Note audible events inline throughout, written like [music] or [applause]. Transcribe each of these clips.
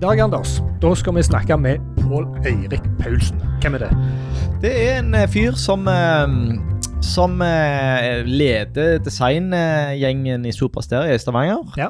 Dag Anders, da skal vi snakke med Pål Eirik Paulsen. Hvem er det? Det er en eh, fyr som, eh, som eh, leder designgjengen i Superstereo i Stavanger. Ja.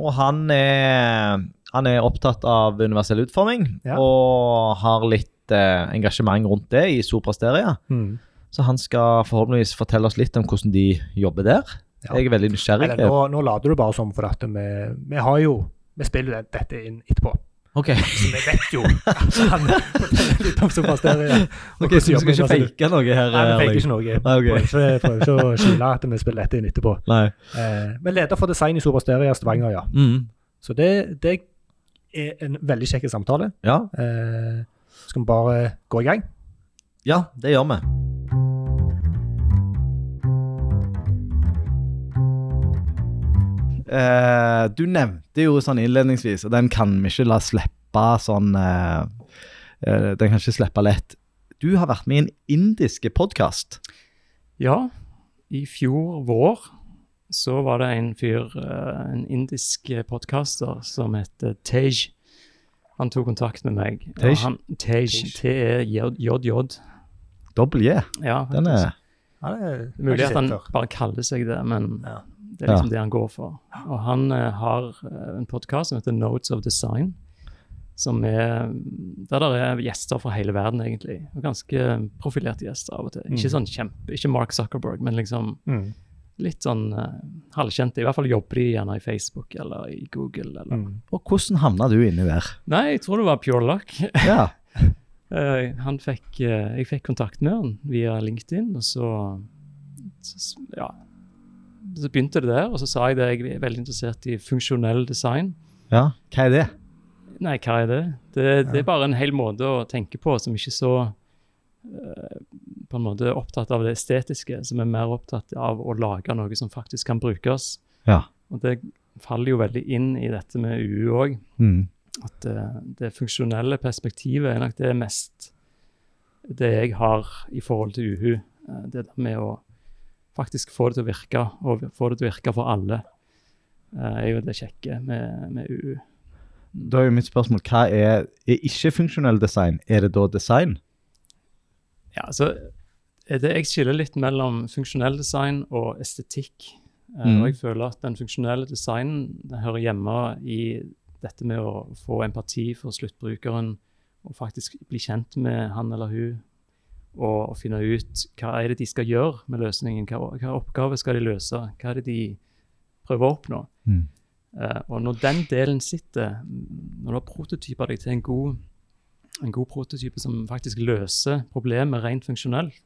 Og han er, han er opptatt av universell utforming Ja. og har litt engasjement rundt det i Superstereo. Mm. Så han skal forhåpentligvis fortelle oss litt om hvordan de jobber der. Ja. Jeg er veldig nysgjerrig. Eller, nå, nå lader du bare som, for at vi, vi har jo Vi spiller jo dette inn etterpå. Ok, Så vi vet jo [laughs] at han forteller litt om Supersteria. og Ok, hvordan så vi skal ikke fake noe her? Nei, vi faker ikke noe. Nei, okay. Prøver Prøver ikke å skjule at vi spiller dette inn etterpå. Nei. Eh, men leder for design i Supersteria Stavanger, ja. Mm. Så det, det er en veldig kjekk samtale. Ja. Eh, skal vi bare gå i gang? ja, det gjør vi. Eh, du nevnte jo sånn innledningsvis, og den kan vi ikke la slippe sånn uh, uh, Den kan ikke slippe lett. Du har vært med i en indiske podkast. Ja, i fjor vår så var det en fyr, en indisk podcaster som heter Tej. Han tok kontakt med meg. Tej? han- Tej. Tej. T-E-J-J. Dobbel J. Ja, Den er Ja, det er mulig at han bare kaller seg det, men Ja. Det er liksom det han går for. Og han eh, har eh, en podkast som heter Notes of Design, som er der det er gjester fra hele verden, egentlig. Og ganske profilerte gjester av og til. Ikke sånn kjempe, ikke Mark Zuckerberg, men liksom Mm. litt sånn uh, halvkjente. I hvert fall jobber de gjerne i Facebook eller i Google. Eller. Mm. Og hvordan havna du inni der? Nei, jeg tror det var pure luck. Ja. uh, [laughs] han fikk, uh, jeg fikk kontakt med han via LinkedIn, og så, så ja, så begynte det der. Og så sa jeg det, jeg er veldig interessert i funksjonell design. ja. Hva er det? Nei, hva er det? Det, det er bare en hel måte å tenke på som ikke er så eh, på en måte opptatt av det estetiske, som er mer opptatt av å lage noe som faktisk kan brukes. Ja. Og det faller jo veldig inn i dette med UU òg. Mm. At det, det funksjonelle perspektivet er nok det mest det jeg har i forhold til UHU. Eh, Det der med å faktisk få det til å virke, og få det til å virke for alle, eh, er jo det kjekke med, med UU. Da er jo mitt spørsmål hva er, er ikke-funksjonell design? Er det da design? Ja, så er det jeg skiller litt mellom funksjonell design og estetikk. Eh, Mhm. Og jeg føler at den funksjonelle designen den hører hjemme i dette med å få empati for sluttbrukeren, og faktisk bli kjent med han eller hun, og, og finne ut hva er det de skal gjøre med løsningen, hva, hva oppgave skal de løse, hva er det de prøver å oppnå. Mm. Uh, og når den delen sitter, når du har prototyper deg til en god, en god prototype som faktisk løser problemet rent funksjonelt,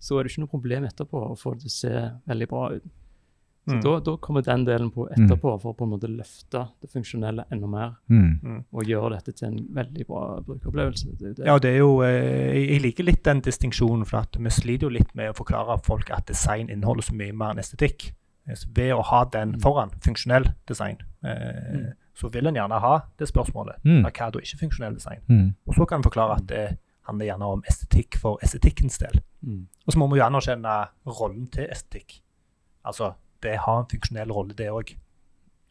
så er det ikke noe problem etterpå å få det til å se veldig bra ut. Så Mm. da, da kommer den delen på etterpå for å på en måte løfte det funksjonelle enda mer, Mm. og gjøre dette til en veldig bra brukeropplevelse. Det, det. Ja, det er jo, eh, jeg liker litt den distinksjonen, for at vi sliter jo litt med å forklare folk at design inneholder så mye mer enn estetikk. Eh, så Ved å ha den Mm. foran, funksjonell design, eh, Mm. så vil en gjerne ha det spørsmålet. Mm. Hva er da ikke funksjonell design? Mm. Og så kan en forklare at det handler gjerne om estetikk for estetikkens del. Mm. Og så må vi jo anerkjenne rollen til estetikk. Altså, det har en funksjonell rolle, det òg.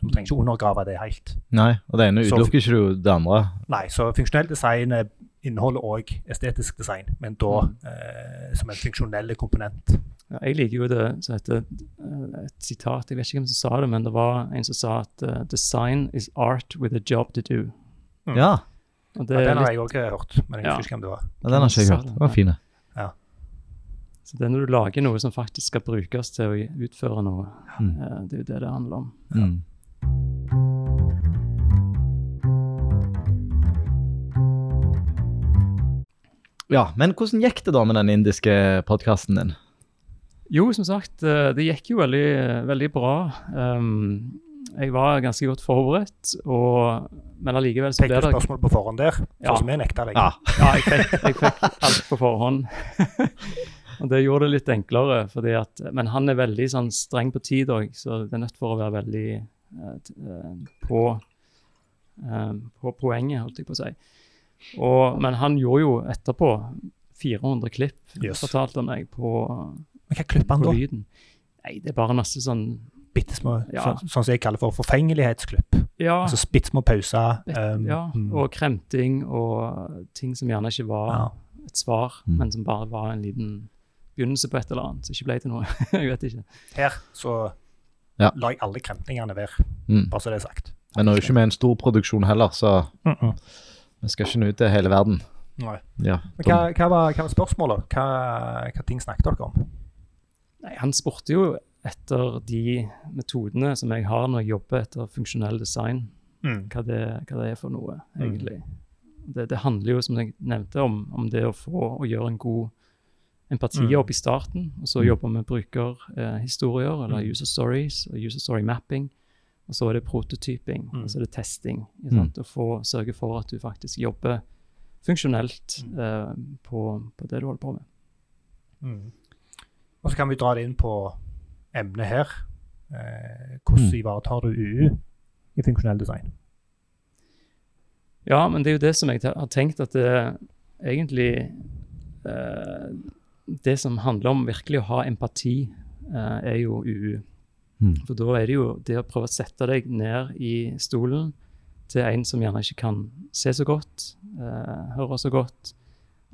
Du trenger ikke undergrave det helt. Nei, og det ene utelukker ikke du det andre. Nei, så funksjonell design eh, inneholder òg estetisk design, men da Mm. eh, som en funksjonell komponent. Ja, jeg liker jo det som heter eh, et sitat, jeg vet ikke hvem som sa det, men det var en som sa at eh, 'design is art with a job to do'. Mm. Ja, Og det Ja, er den har jeg òg hørt, men jeg Ja. husker ikke hvem det var. ja den har ikke jeg hørt. det, Den var fin. Så det er når du lager noe som faktisk skal brukes til å utføre noe, Mm. eh, det er jo det det handler om. Mm. Ja, men hvordan gikk det da med den indiske podkasten din? Jo, som sagt, eh, det gikk jo veldig, veldig bra. Um, jeg var ganske godt forberedt, og, men allikevel så Fikk ble du det spørsmål på forhånd der? Ja. Sånn som jeg nekta deg. Ja. Ja, jeg fikk, jeg fikk alt på forhånd. [laughs] og det gjorde det litt enklere, fordi at, men han er veldig sånn streng på tid òg, så det er nødt for å være veldig eh, eh, på, eh, på poenget, holdt jeg på å si. Og, men han gjorde jo etterpå 400 klipp, Yes. fortalte han meg, på, Men hva klipper han da? lyden. Nei, det er bare masse sånn bitte små, Ja. sånn, sånn som jeg kaller for forfengelighetsklubb. Ja, Altså bitte små pauser. um, ja, mm, og kremting og ting som gjerne ikke var ja. et svar, Mm. men som bare var en liten begynnelse på et eller annet, som ikke ble til noe. [laughs] jeg vet ikke. Her så Ja. la jeg alle kremtingene være, Mm. bare så det er sagt. Men nå er jo ikke vi en stor produksjon heller, så Mm -mm. vi skal ikke nå ut til hele verden. Nei. Ja. Men hva, hva, var, hva var spørsmålet? Hva, hva ting snakket dere om? Nei, han spurte jo etter de metodene som jeg har når jeg jobber etter funksjonell design, Mm. hva det, hva det er for noe, Mm. egentlig. Det, det handler jo, som jeg nevnte, om, om det å få å gjøre en god empatijobb Mm. i starten, og så jobber vi med brukerhistorier, eller Mm. user stories, og user story mapping. Og så er det prototyping, Mm. og så er det testing. ikke Mm. Å få sørge for at du faktisk jobber funksjonelt Mm. eh, på, på det du holder på med. Mm. Og så kan vi dra det inn på emnet her. Eh, hvordan Mm. ivaretar du UU i funksjonell design? Ja, men det er jo det som jeg har tenkt at det egentlig eh, Det som handler om virkelig å ha empati, eh, er jo UU. Mm. For da er det jo det å prøve å sette deg ned i stolen til en som gjerne ikke kan se så godt, eh, høre så godt,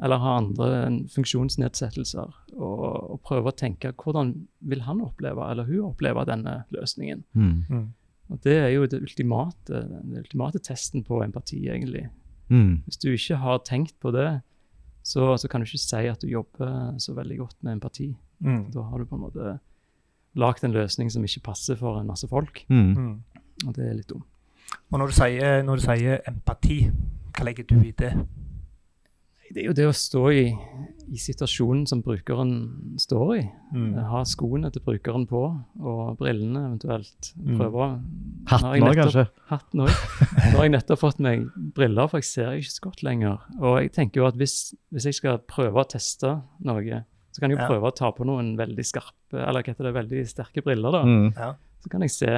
eller ha andre funksjonsnedsettelser, og, og prøve å tenke hvordan vil han oppleve, eller hun oppleve denne løsningen. Mm. Mm. Og det er jo det ultimate, den ultimate testen på empati, egentlig. Mm. Hvis du ikke har tenkt på det, så, så kan du ikke si at du jobber så veldig godt med empati. Mm. Da har du på en måte lagd en løsning som ikke passer for en masse folk, Mm. Mm. og det er litt dumt. Og når du, sier, når du sier empati, hva legger du i det? Det er jo det å stå i, i situasjonen som brukeren står i. Mm. Ha skoene til brukeren på, og brillene eventuelt. Mm. Prøve har Hatten òg, kanskje? Hatten òg. Nå har jeg nettopp fått meg briller, for jeg ser ikke så godt lenger. Og jeg tenker jo at hvis, hvis jeg skal prøve å teste noe, så kan jeg jo Ja. prøve å ta på noen veldig skarpe, eller hva heter det, veldig sterke briller, da. Mm. Ja. Så kan jeg se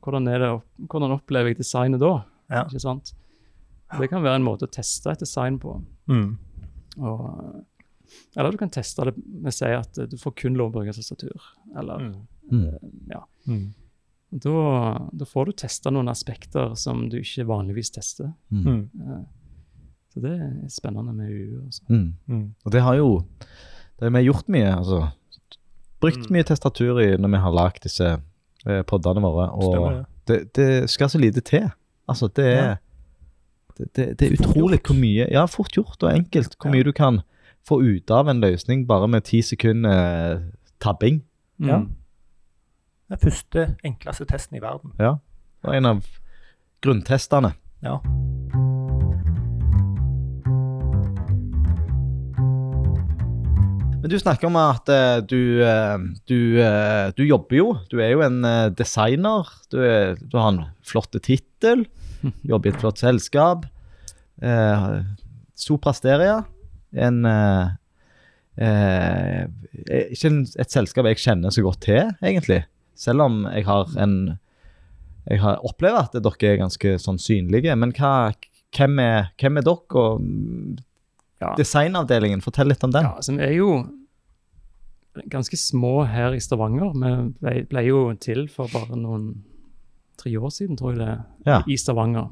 hvordan, er det, hvordan opplever jeg designet da. Ja. Ikke sant? Det kan være en måte å teste et design på. Mm. Og, eller du kan teste det med å si at du får kun lov å bruke tastatur. Eller, Mm. Mm. ja. Mm. Da, da får du testa noen aspekter som du ikke vanligvis tester. Mm. Eh, Så det er spennende med UU. Altså. Mm. Mm. Og det har jo det har vi gjort mye, altså. Brukt Mm. mye testatur i når vi har lagd disse eh, poddene våre. Stemmer Og det. det, det skal så lite til. Altså, det er Ja. Det, det, det er utrolig hvor mye Ja, fort gjort og enkelt. Hvor Ja. mye du kan få ut av en løsning bare med ti sekunder eh, tabbing. Ja. Mm. Den første, enkleste testen i verden. Ja. Det var en av grunntestene. Ja. Men du snakker om at eh, du, eh, du, du jobber jo. Du er jo en designer. Du, er, du har en flott tittel. [laughs] Jobber i et flott selskap. Uh, Soprasteria. En eh, eh, Ikke et selskap jeg kjenner så godt til, egentlig. Selv om jeg har en Jeg har opplever at dere er ganske sånn synlige. Men hva, hvem, er, hvem er dere? Og Ja. designavdelingen, fortell litt om den. Ja, altså, vi er jo ganske små her i Stavanger. Vi ble, ble jo til for bare noen tre år siden, tror jeg det, er, Ja. i Stavanger.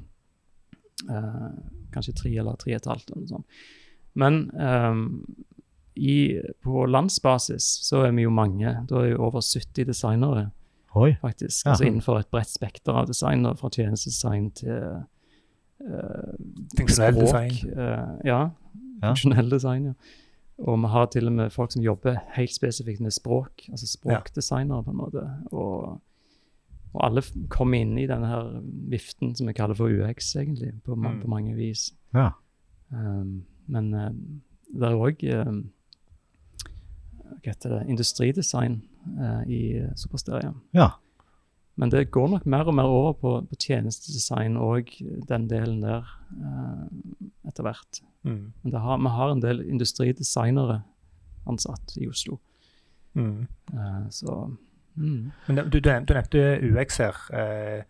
Eh, kanskje tre eller tre og et halvt. eller noe sånt. Men ehm, i, på landsbasis så er vi jo mange. Da er vi over 70 designere, Oi. faktisk. Ja. Altså innenfor et bredt spekter av design, fra tjenestedesign til eh, Funksjonell språk, design. eh, ja, Ja. funksjonell design, ja. Og vi har til og med folk som jobber helt spesifikt med språk, altså språkdesignere på en måte. Og, og alle kommer inn i denne her viften som vi kaller for UX, egentlig, på, ma Mm. på mange vis. Ja. Um, men uh, det er òg um, hva heter det, industridesign uh, i Supersteria. Ja. Men det går nok mer og mer over på, på tjenestedesign og den delen der uh, etter hvert. Mm. Men det har, vi har en del industridesignere ansatt i Oslo. Mm. Eh, så mm. Men du, du, nevnte, du nevnte UX her. Eh,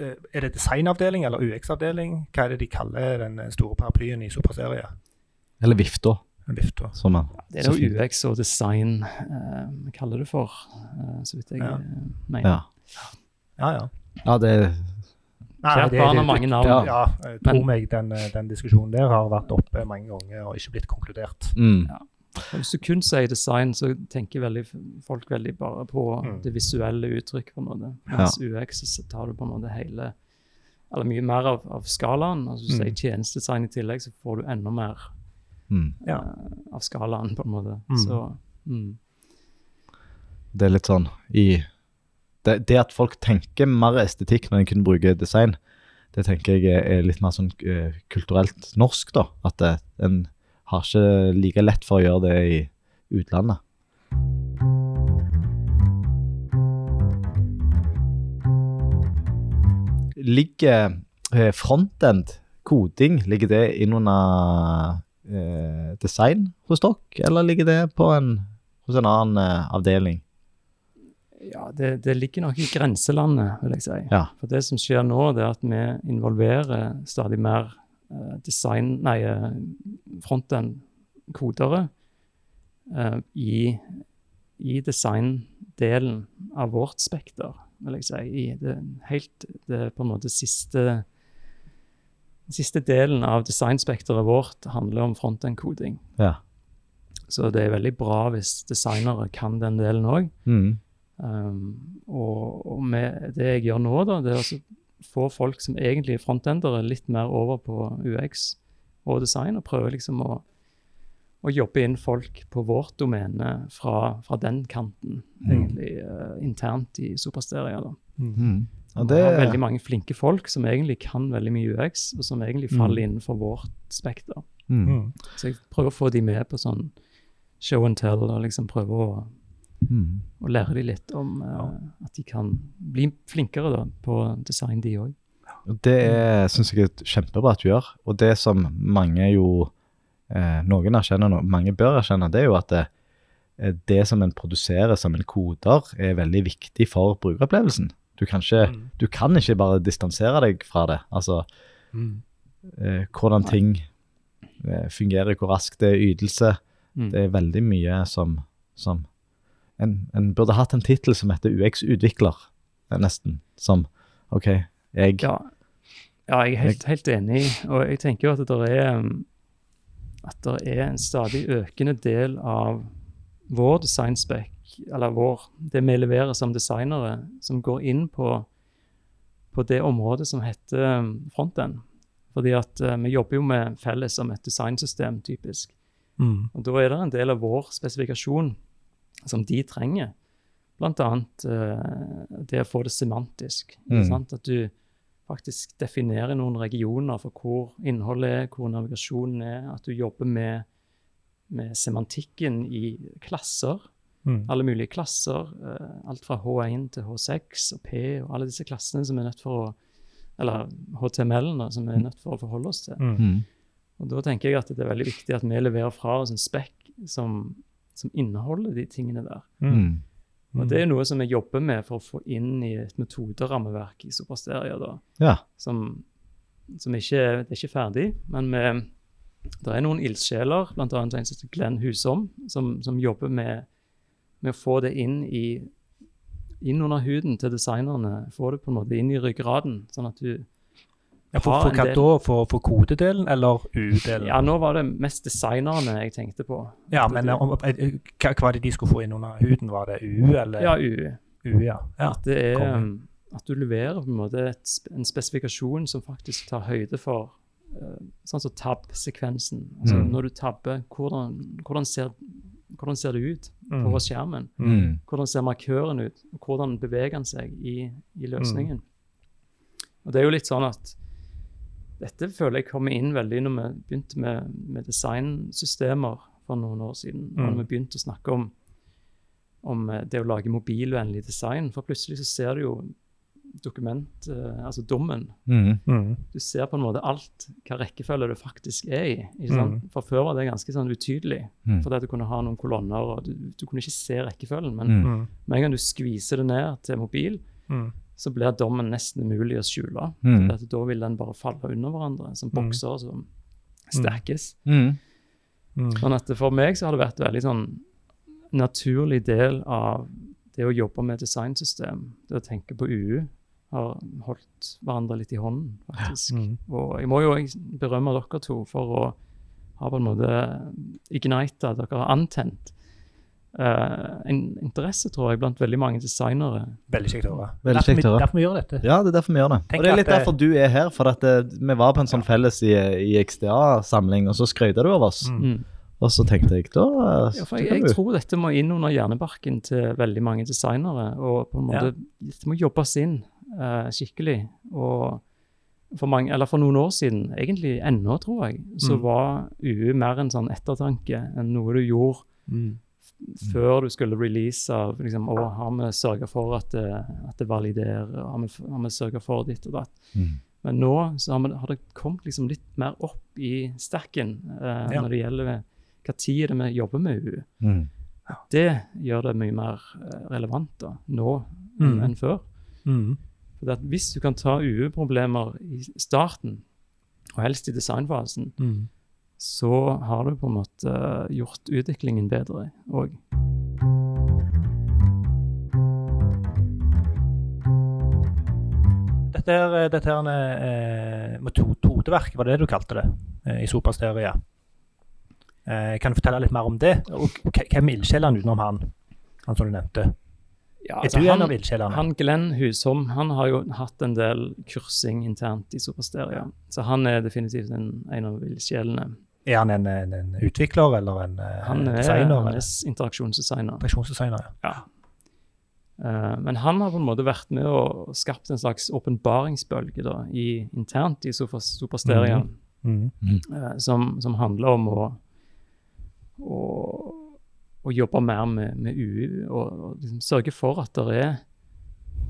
eh, er det designavdeling eller UX-avdeling? Hva er det de kaller den store paraplyen i Superserie? Eller vifta. Som Det er jo. UX og design vi uh, kaller det for, uh, så vidt jeg Ja. eh, mener. ja. Ja, ja. ja, det Nei, Kjært det- barn har mange navn. Ja, ja jeg tror Men- meg den, eh, den diskusjonen der har vært oppe mange ganger og ikke blitt konkludert. mm, Ja. Hvis du kun sier design, så tenker veldig, folk veldig bare på Mm. det visuelle uttrykk. på en måte. Mens UX så tar du på en måte hele Eller mye mer av, av skalaen. Altså Hvis du Mm. sier tjenestedesign i tillegg, så får du enda mer mm. Ja. eh, av skalaen, på en måte. Mm. Så mm. Det er litt sånn i det, det at folk tenker mer estetikk når de kun bruker design, det tenker jeg er, er litt mer sånn uh, kulturelt norsk, da. At det, en har ikke like lett for å gjøre det i utlandet. Ligger eh, frontend, koding, ligger det innunder eh, design hos dere, eller ligger det på en, hos en annen eh, avdeling? Ja, det, det ligger nok i grenselandet, vil jeg si. Ja. For det som skjer nå, det er at vi involverer stadig mer design, nei, eh, frontend-kodere eh, i, i designdelen av vårt spekter, vil jeg si. I det, helt det på en måte siste siste delen av designspekteret vårt handler om frontend-koding. Ja. Så det er veldig bra hvis designere kan den delen òg. Mm. Um, og, og det jeg gjør nå, da, det er å få folk som egentlig er frontendere, litt mer over på UX og design, og prøve liksom å, å jobbe inn folk på vårt domene fra, fra den kanten, egentlig uh, internt i Supersteria. da. Mm. Ja, Og det, har veldig mange flinke folk som egentlig kan veldig mye UX, og som egentlig Mm. faller innenfor vårt spekter. mm. Mm. Så jeg prøver å få de med på sånn show and tell, og liksom prøve å Mm. og lære de litt om eh, at de kan bli flinkere da, på design, de òg. Og Det syns jeg er kjempebra at du gjør. Og det som mange jo eh, Noen erkjenner, nå, mange bør erkjenne, det er jo at det, eh, det som en produserer som en koder, er veldig viktig for brukeropplevelsen. Du kan ikke, Mm. du kan ikke bare distansere deg fra det. Altså Mm. eh, hvordan ting eh, fungerer, hvor raskt det er ytelse. Mm. Det er veldig mye som, som en, en burde hatt en tittel som heter UX-utvikler, eh, nesten. Som OK, jeg Ja, ja, jeg er helt, helt enig, og jeg tenker jo at det er um, at det er en stadig økende del av vår designspec, eller vår, det vi leverer som designere, som går inn på, på det området som heter um, frontend. Fordi at uh, vi jobber jo med felles som et designsystem, typisk. Mm. Og da er det en del av vår spesifikasjon som de trenger. Blant annet eh, det å få det semantisk. Mm. sant? At du faktisk definerer noen regioner for hvor innholdet er, hvor navigasjonen er. At du jobber med, med semantikken i klasser. Mm. Alle mulige klasser. eh, alt fra H1 til H6 og P og alle disse klassene som er nødt for å Eller HTML-ene som vi er nødt for å forholde oss til. Mm. mm. Og da tenker jeg at det er veldig viktig at vi leverer fra oss en spekk som, som inneholder de tingene der. Mm. Mm. Og det er noe som vi jobber med for å få inn i et metoderammeverk i Supersteria, da. Ja. Som, som ikke det er ikke ferdig, men vi, det er noen ildsjeler, bl.a. en som heter Glenn Husom, som, som jobber med, med å få det inn i inn under huden til designerne. Få det på en måte inn i ryggraden, sånn at du Ja, for, for hva del- da? For, for kodedelen eller U-delen? Ja, nå var det mest designerne jeg tenkte på. Ja, men eh, om, eh, hva, var det de skulle få inn under huden? Var det U eller Ja, U. U? Ja. ja. At det er konge. um, at du leverer på en måte et, en spesifikasjon som faktisk tar høyde for uh, sånn som tab-sekvensen. Altså Mm. Når du tabber, hvordan, hvordan, ser, hvordan ser det ut Mm. på skjermen? Mm. Hvordan ser markøren ut? Hvordan beveger den seg i, i løsningen? Mm. Og det er jo litt sånn at dette føler jeg kommer inn veldig når vi begynte med, med designsystemer for noen år siden. Mm. Når vi begynte å snakke om, om eh, det å lage mobilvennlig design. For plutselig så ser du jo dokument, eh, altså dommen. Mm. Mm. Du ser på en måte alt hva rekkefølge det faktisk er i. ikke sant? Mm. For før var det ganske sånn utydelig. Mm. Fordi at du kunne ha noen kolonner, og du, du kunne ikke se rekkefølgen. Men Mm. Mm. med en gang du skviser det ned til mobil, Mm. Så blir dommen nesten umulig å skjule. Mm. At da vil den bare falle under hverandre, som Mm. bokser som stackes. Mm. Mm. Sånn at For meg så har det vært en veldig sånn naturlig del av det å jobbe med designsystem. Det å tenke på UU har holdt hverandre litt i hånden, faktisk. Mm. Og jeg må jo berømme dere to for å ha på en måte ignita, dere har antent eh, en interesse, tror jeg, blant veldig mange designere. Veldig kjekt å høre. Veldig Derfor vi- kjekt å høre. Derfor vi gjør dette. Ja, det er derfor vi gjør det. Tenk og det er litt det- derfor du er her, for at eh, vi var på en sånn felles i, i XDA-samling, og så skrøyta du av oss. Mm. Mm. Og så tenkte jeg, da eh, Ja, for jeg, jeg tror dette må inn under hjernebarken til veldig mange designere. Og på en måte, dette må jobbes inn uh, skikkelig. Og for, mange, eller for noen år siden, egentlig ennå, tror jeg, så Mm. var UU mer en sånn ettertanke enn noe du gjorde Mm. Før du skulle release liksom, å, har vi sørga for at det, at det validerer, har vi, har vi sørga for ditt og datt. Mm. Men nå så har, vi, har det kommet liksom litt mer opp i stacken eh, Ja. når det gjelder hva tid er det vi jobber med UU. Mm. Det gjør det mye mer eh, relevant da, nå Mm. enn før. Mm. For at hvis du kan ta UU-problemer i starten, og helst i designfasen, Mm. Så har du på en måte eh, gjort utviklingen bedre òg. Dette her, eh, dette her eh, metodeverk, var det det du kalte det, eh, i Sopasteria. Eh, kan du fortelle litt mer om det? Og hvem er ildsjelene utenom han, han som du nevnte? Ja, Er altså, du en han, av ildsjelene? han Glenn Husholm han har jo hatt en del kursing internt i Supersteria, så han er definitivt en, en av ildsjelene. Er han en, en, en utvikler eller en designer? Han er, designer? han er interaksjonsdesigner. Personsdesigner, ja. Uh, men han har på en måte vært med og skapt en slags åpenbaringsbølge da, i, internt i Sofa- mm Mhm. eh, som, som handler om å, å, å jobbe mer med, med UU og, og liksom sørge for at det er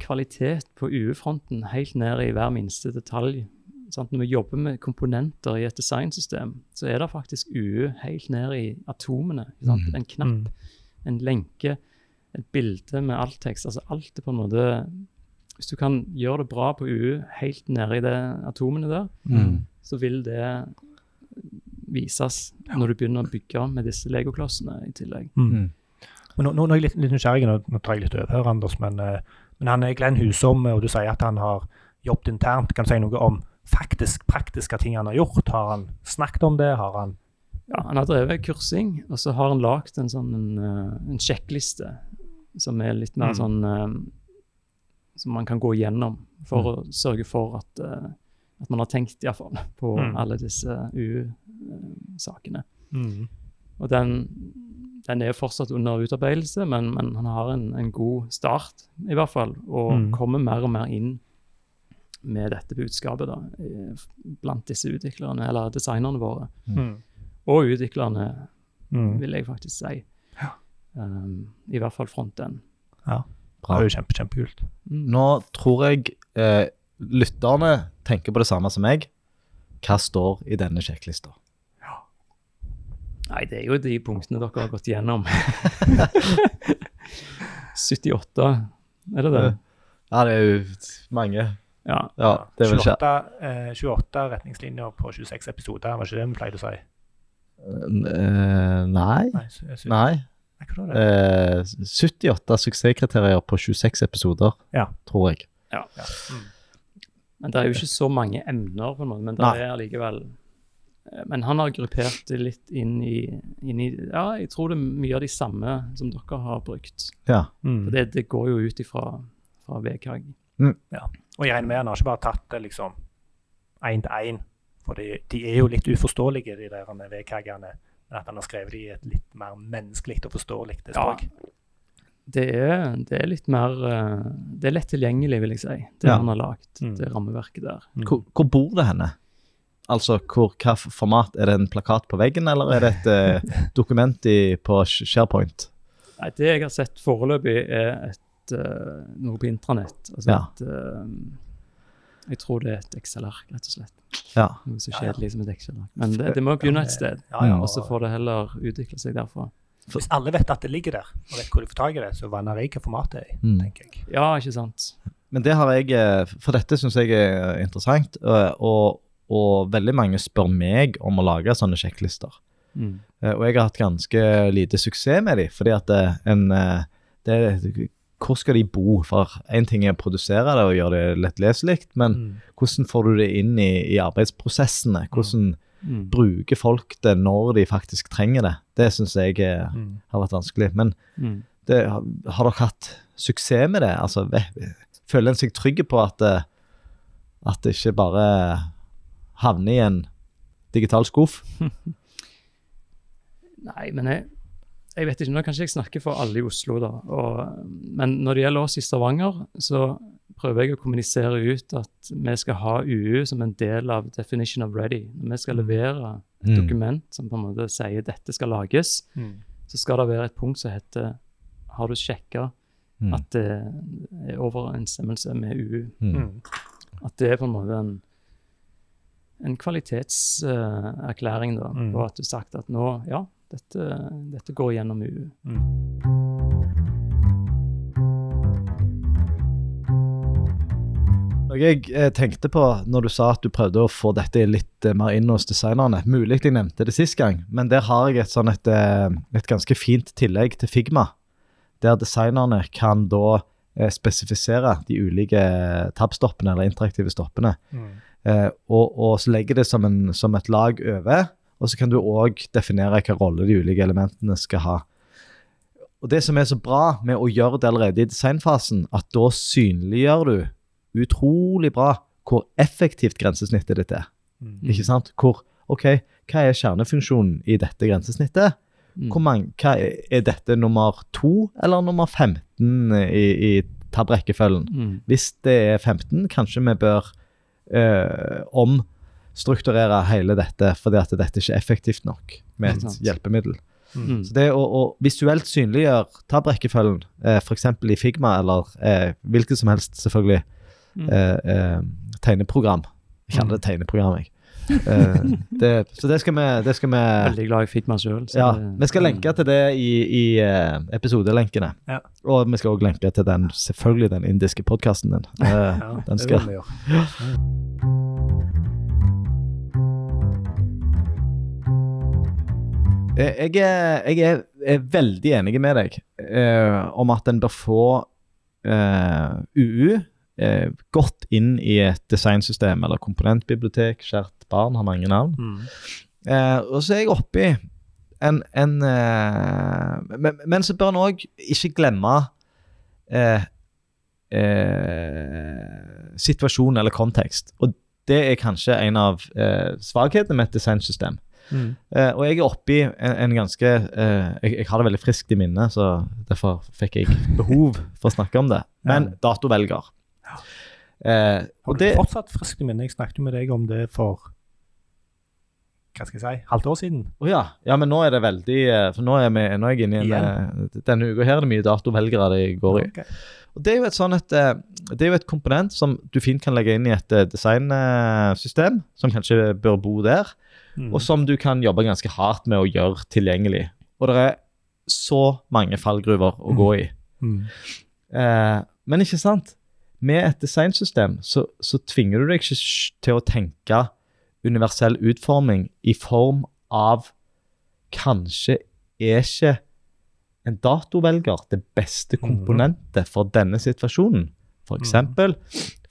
kvalitet på UU-fronten helt ned i hver minste detalj. Sant? Når vi jobber med komponenter i et designsystem, så er det faktisk UU helt ned i atomene. Mhm. En knapp, Mm. en lenke, et bilde med alt tekst. altså Alt er på en måte Hvis du kan gjøre det bra på UU helt nede i det atomene der, Mm. så vil det vises når du begynner å bygge med disse legoklossene i tillegg. Mm. Men Nå, nå, nå er jeg litt, litt nysgjerrig, nå, nå tar jeg litt over her, Anders, men, eh, men han er Glenn Husom, og du sier at han har jobbet internt. Kan du si noe om faktisk praktiske ting han har gjort? Har han snakket om det? Har han Ja, han har drevet kursing, og så har han lagd en sånn en, eh, en sjekkliste som er litt mer Mm. sånn eh, Som man kan gå gjennom for å sørge for at, eh, at man har tenkt iallfall på Mm. alle disse U-sakene. mm. Og den, den er fortsatt under utarbeidelse, men, men han har en, en god start, i hvert fall. Og Mm. kommer mer og mer inn med dette budskapet da, blant disse utviklerne, eller designerne våre. Mm. Og utviklerne, Mm. vil jeg faktisk si. Ja. Um, I hvert fall fronten. Ja. Bra. Det er jo kjempe, kjempekult. Mm. Nå tror jeg eh, lytterne tenker på det samme som meg. Hva står i denne sjekklista? Nei, det er jo de punktene dere har gått gjennom. [laughs] [laughs] 78, er det det? Ja, det er jo mange. Ja. Ja, det vil skje. 28, eh, 28 retningslinjer på 26 episoder, var ikke det vi pleide å si? Eh, nei. Nei. sy- sy- Nei. Nei, hva var det? Eh, 78 suksesskriterier på 26 episoder, Ja. tror jeg. Ja. Mm. Men det er jo ikke så mange emner, på en måte, men det Nei. er allikevel eh, Men han har gruppert det litt inn i, inn i Ja, jeg tror det er mye av de samme som dere har brukt. Ja. Mm. For det, det går jo ut ifra fra VKG. Og jeg regner med han har ikke bare tatt det liksom én til én, for de, de er jo litt uforståelige, de der VK-ene. Men at han har skrevet de i et litt mer menneskelig og forståelig Ja. Det er, det er litt mer eh, Det er lett tilgjengelig, vil jeg si, det Ja. han har lagd, Mm. det rammeverket der. Mm. Hvor, hvor bor det henne? Altså, hvor, hva format? Er det en plakat på veggen, eller er det et eh, [laughs] dokument i, på SharePoint? Nei, det jeg har sett foreløpig, er et, eh, noe på intranett. Altså Ja. et uh, Jeg tror det er et Excel-ark, rett og slett. Ja. Noe så ja. kjedelig som et Excel-ark. Men det, det må begynne et sted, Ja, ja, og så får det heller utvikle seg derfra. Hvis alle vet at det ligger der, og vet hvor de får tak i det, så vanner jeg hva formatet er i, Mm. tenker jeg. Ja, ikke sant? Men det har jeg eh, For dette syns jeg er interessant, og, og, veldig mange spør meg om å lage sånne sjekklister. Mm. Eh, og jeg har hatt ganske lite suksess med dem, fordi at eh, en eh, det, Hvor skal de bo? For én ting er å produsere det og gjøre det lettleselig, men Mm. hvordan får du det inn i, i arbeidsprosessene? Hvordan Mm. bruker folk det når de faktisk trenger det? Det syns jeg er, Mm. har vært vanskelig. Men Mm. det, har, har dere hatt suksess med det? Altså, føler en seg trygg på at, eh, at det ikke bare havner i en digital skuff? [laughs] Nei, men jeg, jeg vet ikke, nå kan ikke jeg snakke for alle i Oslo, da. Og, men når det gjelder oss i Stavanger, så prøver jeg å kommunisere ut at vi skal ha UU som en del av definition of ready. Når vi skal levere et Mm. dokument som på en måte sier dette skal lages, Mm. så skal det være et punkt som heter har du sjekka Mm. at det er overensstemmelse med UU? Mm. Mm. At det er på en måte en, en kvalitetserklæring da, Mm. på at du har sagt at nå, ja, dette, dette går gjennom UU. Mm. Noe jeg eh, tenkte på når du sa at du prøvde å få dette litt eh, mer inn hos designerne Mulig jeg nevnte det sist gang, men der har jeg et, sånn et, eh, et ganske fint tillegg til Figma. Der designerne kan da spesifisere de ulike tab-stoppene eller interaktive stoppene. Mm. Eh, og, og så legger det som, en, som et lag over, og så kan du òg definere hvilken rolle de ulike elementene skal ha. Og Det som er så bra med å gjøre det allerede i designfasen, at da synliggjør du utrolig bra hvor effektivt grensesnittet ditt er. Mm. Ikke sant? Hvor, ok, Hva er kjernefunksjonen i dette grensesnittet? Mm. Hvor mange, hva er, dette nummer to eller nummer 15 i, i tab-rekkefølgen? Mm. Hvis det er 15, kanskje vi bør eh, omstrukturere hele dette, fordi at dette ikke er effektivt nok med et hjelpemiddel. Mm. Så det å, å visuelt synliggjøre tabrekkefølgen, eh, f.eks. i Figma eller eh, hvilket som helst selvfølgelig Mm. eh, eh, tegneprogram Jeg kaller det tegneprogram, jeg. [laughs] Eh, det, så det skal vi, det skal vi Veldig glad i Figma sjøl. ja, Vi skal lenke til det i, i eh, episodelenkene. Ja. Og vi skal òg lenke til den, selvfølgelig den indiske podkasten din. Eh, Ja, den det skal vil vi gjøre. [laughs] Jeg er, jeg er, er veldig enig med deg eh, om at en bør få eh, UU eh, godt inn i et designsystem eller komponentbibliotek. Kjært barn har mange navn. Mm. Eh, og så er jeg oppi en, en eh, men, men så bør en òg ikke glemme eh, eh, situasjon eller kontekst. Og det er kanskje en av eh, svakhetene med et designsystem. Mm. Eh, og jeg er oppi en, en ganske eh, jeg, jeg har det veldig friskt i minnet, så derfor fikk jeg behov for å snakke om det. Men Ja. datovelger. Eh, Har du det, fortsatt friskt i minne? Jeg snakket jo med deg om det for hva skal jeg si, halvt år siden. Oh, ja. ja, men nå er det veldig eh, For nå er, vi, nå er jeg inne i en Denne uka her er det mye datovelgere det går i. Okay. Og Det er jo et sånn et, det er jo et komponent som du fint kan legge inn i et designsystem, som kanskje bør bo der, Mm. og som du kan jobbe ganske hardt med å gjøre tilgjengelig. Og det er så mange fallgruver å gå i. Mm. Eh, men ikke sant? Med et designsystem så, så tvinger du deg ikke til å tenke universell utforming i form av Kanskje er ikke en datovelger det beste komponentet for denne situasjonen. For eksempel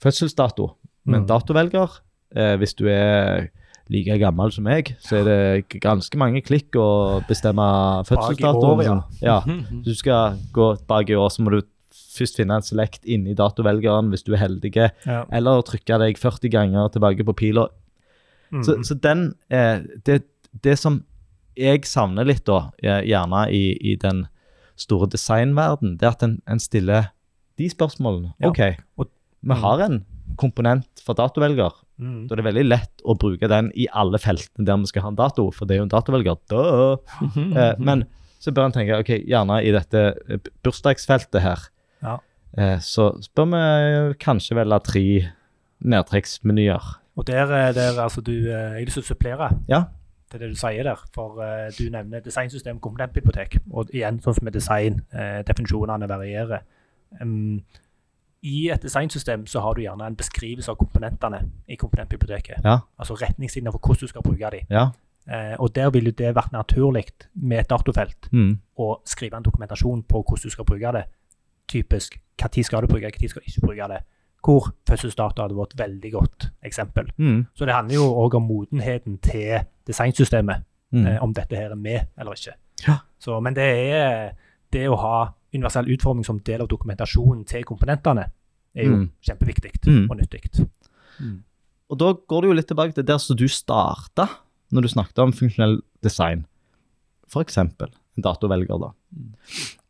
fødselsdato Men Mhm. datovelger. Eh, hvis du er like gammel som meg, så er det ganske mange klikk å bestemme fødselsdatoen. ja. ja. Hvis du skal gå bak i år, så må du først finne en select inni datovelgeren hvis du er heldig, Ja. eller trykke deg 40 ganger tilbake på pila. Mm. Så, så den eh, det, det som jeg savner litt, da, gjerne i, i den store designverden, det er at en, en stiller de spørsmålene. Ja, OK, og- vi har en komponent for datovelger. Mm. Da er det veldig lett å bruke den i alle feltene der vi skal ha en dato, for det er jo en datovelger. Duh. Eh, men så bør en tenke ok, gjerne i dette eh, bursdagsfeltet her, Ja. eh, så bør vi kanskje velge tre nedtrekksmenyer. Og der, er der altså du, jeg vil supplere Ja. til det du sier der. For du nevner designsystem, komponentbibliotek. Og igjen, sånn som med design, definisjonene varierer. Um, I et designsystem så har du gjerne en beskrivelse av komponentene i komponentbiblioteket. Ja. Altså retningslinjer for hvordan du skal bruke dem. Ja. Eh, og der ville det vært naturlig med et datofelt Mm. å skrive en dokumentasjon på hvordan du skal bruke det. Typisk når skal du bruke det, når skal du ikke bruke det. Hvor fødselsdata hadde vært et veldig godt eksempel. Mm. Så det handler jo òg om modenheten til designsystemet, Mm. eh, om dette her er med eller ikke. Ja. Så, men det er det å ha universell utforming som del av dokumentasjonen til komponentene, er jo Mm. kjempeviktig Mm. og nyttig. Og da går det jo litt tilbake til der som du starta når du snakket om funksjonell design. Eksempel en datovelger, da. Mm.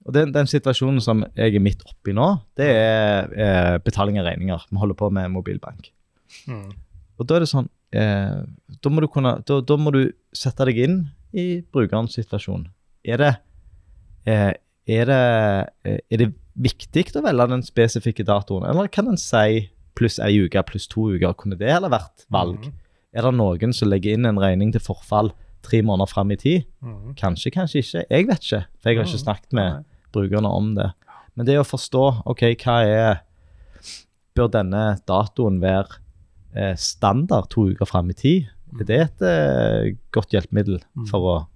Og den, den situasjonen som jeg er midt oppi nå, det er eh, betaling av regninger. Vi holder på med mobilbank. Mm. Og da er det sånn eh, da, må du kunne, da, da må du sette deg inn i brukerens situasjon. Er det, eh, er det, eh, er det viktig å velge den spesifikke datoen, eller kan en si pluss ei uke pluss to uker? Kunne det heller vært valg? Mm. Er det noen som legger inn en regning til forfall tre måneder fram i tid? Mm. Kanskje, kanskje ikke. Jeg vet ikke, for jeg har ikke Mm. snakket med brukerne om det. Men det å forstå ok, hva er Bør denne datoen være eh, standard to uker fram i tid? Er det et eh, godt hjelpemiddel Mm. for å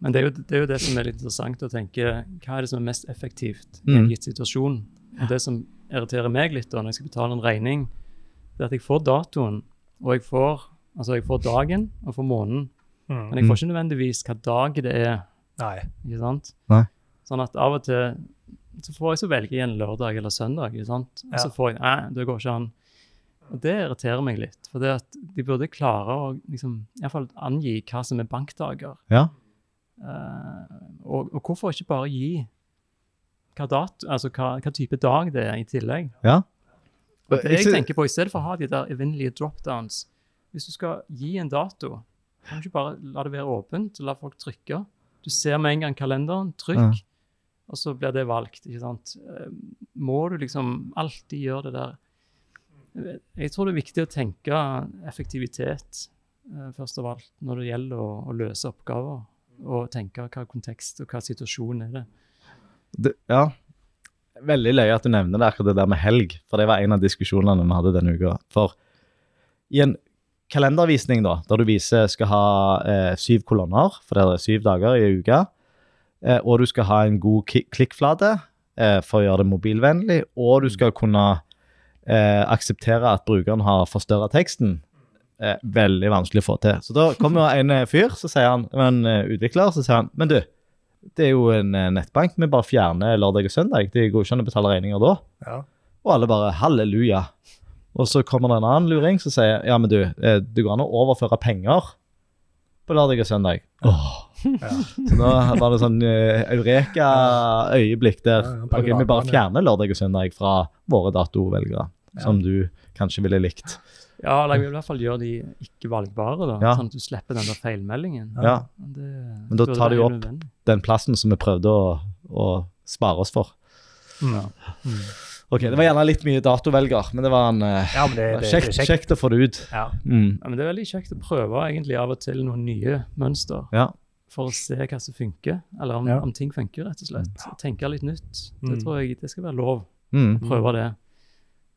Men det er, jo, det er jo det som er litt interessant å tenke. Hva er det som er mest effektivt i en Mm. gitt situasjon? Og Det som irriterer meg litt da, når jeg skal betale en regning, det er at jeg får datoen, og jeg får, altså jeg får dagen og får måneden. Mm. Men jeg får ikke nødvendigvis hva dag det er. Nei. ikke sant? Nei. Sånn at av og til så får jeg så velge en lørdag eller søndag, ikke sant? og så får jeg Nei, det går ikke an. Og det irriterer meg litt. For det at de burde klare å liksom, i fall angi hva som er bankdager. Ja. Uh, og, og hvorfor ikke bare gi hva, dato, altså hva, hva type dag det er i tillegg? ja. Det jeg tenker på, I stedet for å ha de der evinnelige dropdowns Hvis du skal gi en dato, kan du ikke bare la det være åpent og la folk trykke? Du ser med en gang kalenderen, trykk, Ja. og så blir det valgt. ikke sant? Eh, Må du liksom alltid gjøre det der? Jeg tror det er viktig å tenke effektivitet eh, først av alt når det gjelder å, å løse oppgaver. Og tenke hva kontekst og hva situasjon er det. det, ja. Veldig løye at du nevner det akkurat det der med helg, for det var en av diskusjonene vi hadde denne uka. For i en kalendervisning da, der du viser skal ha eh, syv kolonner, for det er syv dager i uka, eh, og du skal ha en god klikkflate eh, for å gjøre det mobilvennlig, og du skal kunne eh, akseptere at brukeren har forstørra teksten, eh, veldig vanskelig å få til. Så da kommer en eh, fyr, så sier han, en eh, utvikler, så sier han, men du, det er jo en eh, nettbank, vi bare fjerner lørdag og søndag. Det går ikke an å betale regninger da. Ja. Og alle bare halleluja. Og så kommer det en annen luring som sier ja, men du, det går an å overføre penger på lørdag og søndag. Åh. Ja. Så nå var det sånn uh, eureka-øyeblikk der. Ja, ja, ok, Vi bare fjerner lørdag og søndag fra våre datovelgere, som du kanskje ville likt. Ja, eller jeg vil i hvert fall gjøre de ikke valgbare, da, Ja. sånn at du slipper den der feilmeldingen. Ja. Det, Men da tar du opp nødvendig. den plassen som vi prøvde å, å spare oss for. Mm. Ok, Det var gjerne litt mye datovelger, men det var en eh, ja, det, det, kjekt, kjekt. kjekt å få det ut. Ja. Mm. Ja, men det er veldig kjekt å prøve egentlig av og til noen nye mønster Ja. For å se hva som funker, eller om, Ja. om ting funker, rett og slett. Tenke litt nytt. Det Mm. tror jeg det skal være lov Mm. å prøve det.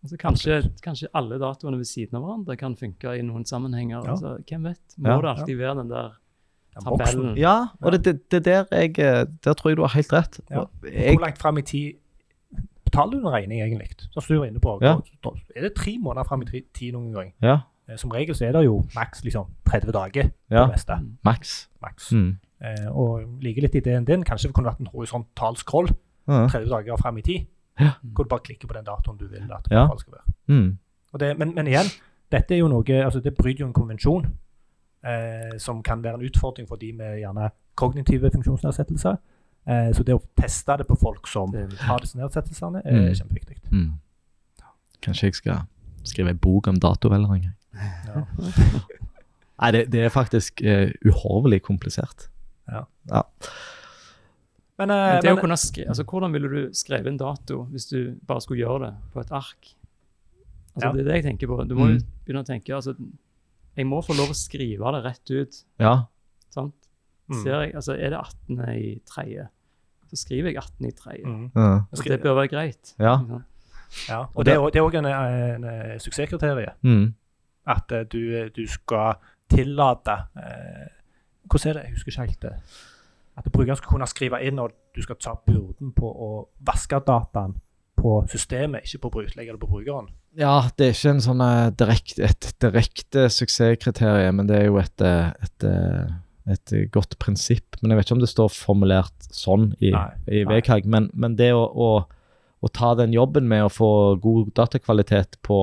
Altså, kanskje, kanskje alle datoene ved siden av hverandre kan funke i noen sammenhenger. Ja. Altså, hvem vet? Må Ja. det alltid være den der tabellen? Ja, og det, det, det der jeg eh, Der tror jeg du har helt rett. Ja. Hvor langt fram i tid betaler du en regning, egentlig? Som du var inne på. Ja. Er det tre måneder fram i tid noen gang? ja, Eh, Som regel så er det jo maks liksom 30 dager Ja. det Maks. Mm. Eh, og liker litt ideen din, kanskje det kunne vært en horisontal scroll Ja. 30 dager fram i tid. Ja. Hvor du bare klikker på den datoen du vil at Ja. skal være. Mm. Og det, men, men igjen, dette er jo noe, altså det bryter jo en konvensjon eh, som kan være en utfordring for de med gjerne kognitive funksjonsnedsettelser. Eh, så det å teste det på folk som har disse nedsettelsene, er Mm. kjempeviktig. Mm. Kanskje jeg skal skrive en bok om gang. Ja. [laughs] Nei, det, det er faktisk uh, uhorvelig komplisert. Men, ja. Men det å men kunne skri altså, hvordan ville du skrevet en dato hvis du bare skulle gjøre det på et ark? Altså, Ja. Det er det jeg tenker på. Du må jo Mm. begynne å tenke altså, Jeg må få lov å skrive det rett ut. Ja. sant? Mm. Ser jeg, altså, Er det 18. i tredje, så skriver jeg 18. i tredje. mm, Ja. Og det bør være greit. Ja. ja. Og det er er òg en, en, en suksesskriterium. Mm. At eh, du, du skal tillate eh, hvordan er det? Jeg husker ikke helt det. At brukeren skal kunne skrive inn og du skal ta byrden på å vaske dataen på systemet, ikke på bruk, eller på brukeren. Ja, det er ikke en sånn uh, direkt, et direkte suksesskriterium, men det er jo et, eh, et, eh, et, godt prinsipp. Men jeg vet ikke om det står formulert sånn i, Nei, i. VKG. Men, men det å, å, å ta den jobben med å få god datakvalitet på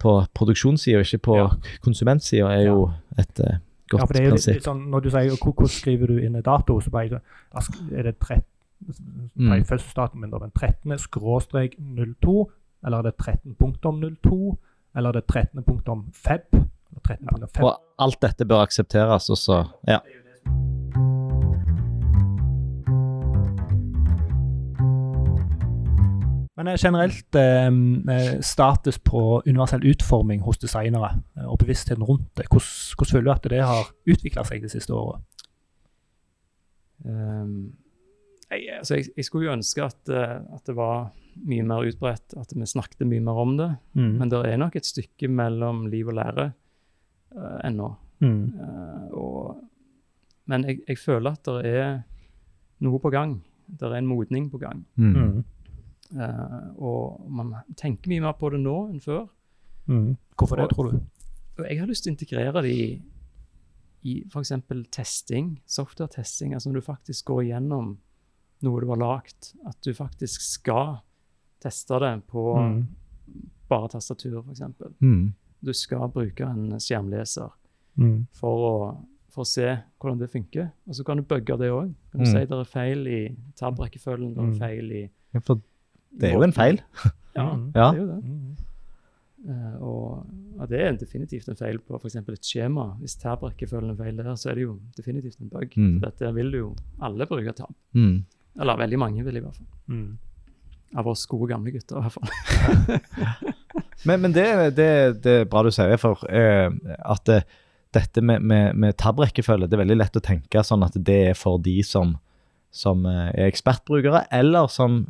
på produksjonssida, ikke på Ja. konsumentsida, er jo et eh, godt Ja, for det er prinsipp. litt sånn, Når du sier hvor- hvordan skriver du inn en dato, så bare er det 13, Mm. bare fødselsdatoen min, da, men 13. skråstrek 02, eller er det 13 punktum 02, eller er det 13 punktum feb? Eller 13 punktum feb. Og alt dette bør aksepteres, og så Ja. Men eh, generelt eh, eh, status på universell utforming hos designere, eh, og bevisstheten rundt det, hvordan, hvordan føler du at det har utvikla seg de siste året? Um, jeg, altså jeg, jeg skulle jo ønske at, at det var mye mer utbredt, at vi snakket mye mer om det. Mm. Men det er nok et stykke mellom liv og lære uh, ennå. Mm. Uh, og, men jeg, jeg føler at det er noe på gang. Det er en modning på gang. Mm. Eh, og man tenker mye mer på det nå enn før. Mm. Hvorfor det, tror du? Og jeg har lyst til å integrere det i, i f.eks. testing, software-testing. Altså når du faktisk går igjennom noe du har lagd, at du faktisk skal teste det på Mm. bare tastatur, f.eks. Mm. Du skal bruke en skjermleser Mm. for å, for å se hvordan det funker. Og så kan du bugge det òg. Kan du Mm. si det er feil i tab-rekkefølgen, det Mm. er feil i Ja, For det er jo en feil. [laughs] Ja, Mm. Ja. det er jo det. Mm. Eh, og ja, det er definitivt en feil på f.eks. et skjema. Hvis tab-rekkefølgen er feil der, så er det jo definitivt en bug. Mm. For dette vil jo alle bruke tab. Mm. Eller veldig mange vil i hvert fall. Mm. Av oss gode gamle gutter i hvert fall. [laughs] Men, men det, det, det er bra du sier, for uh, at det, dette med, med, med tab-rekkefølge, det er veldig lett å tenke sånn at det er for de som, som eh, er ekspertbrukere, eller som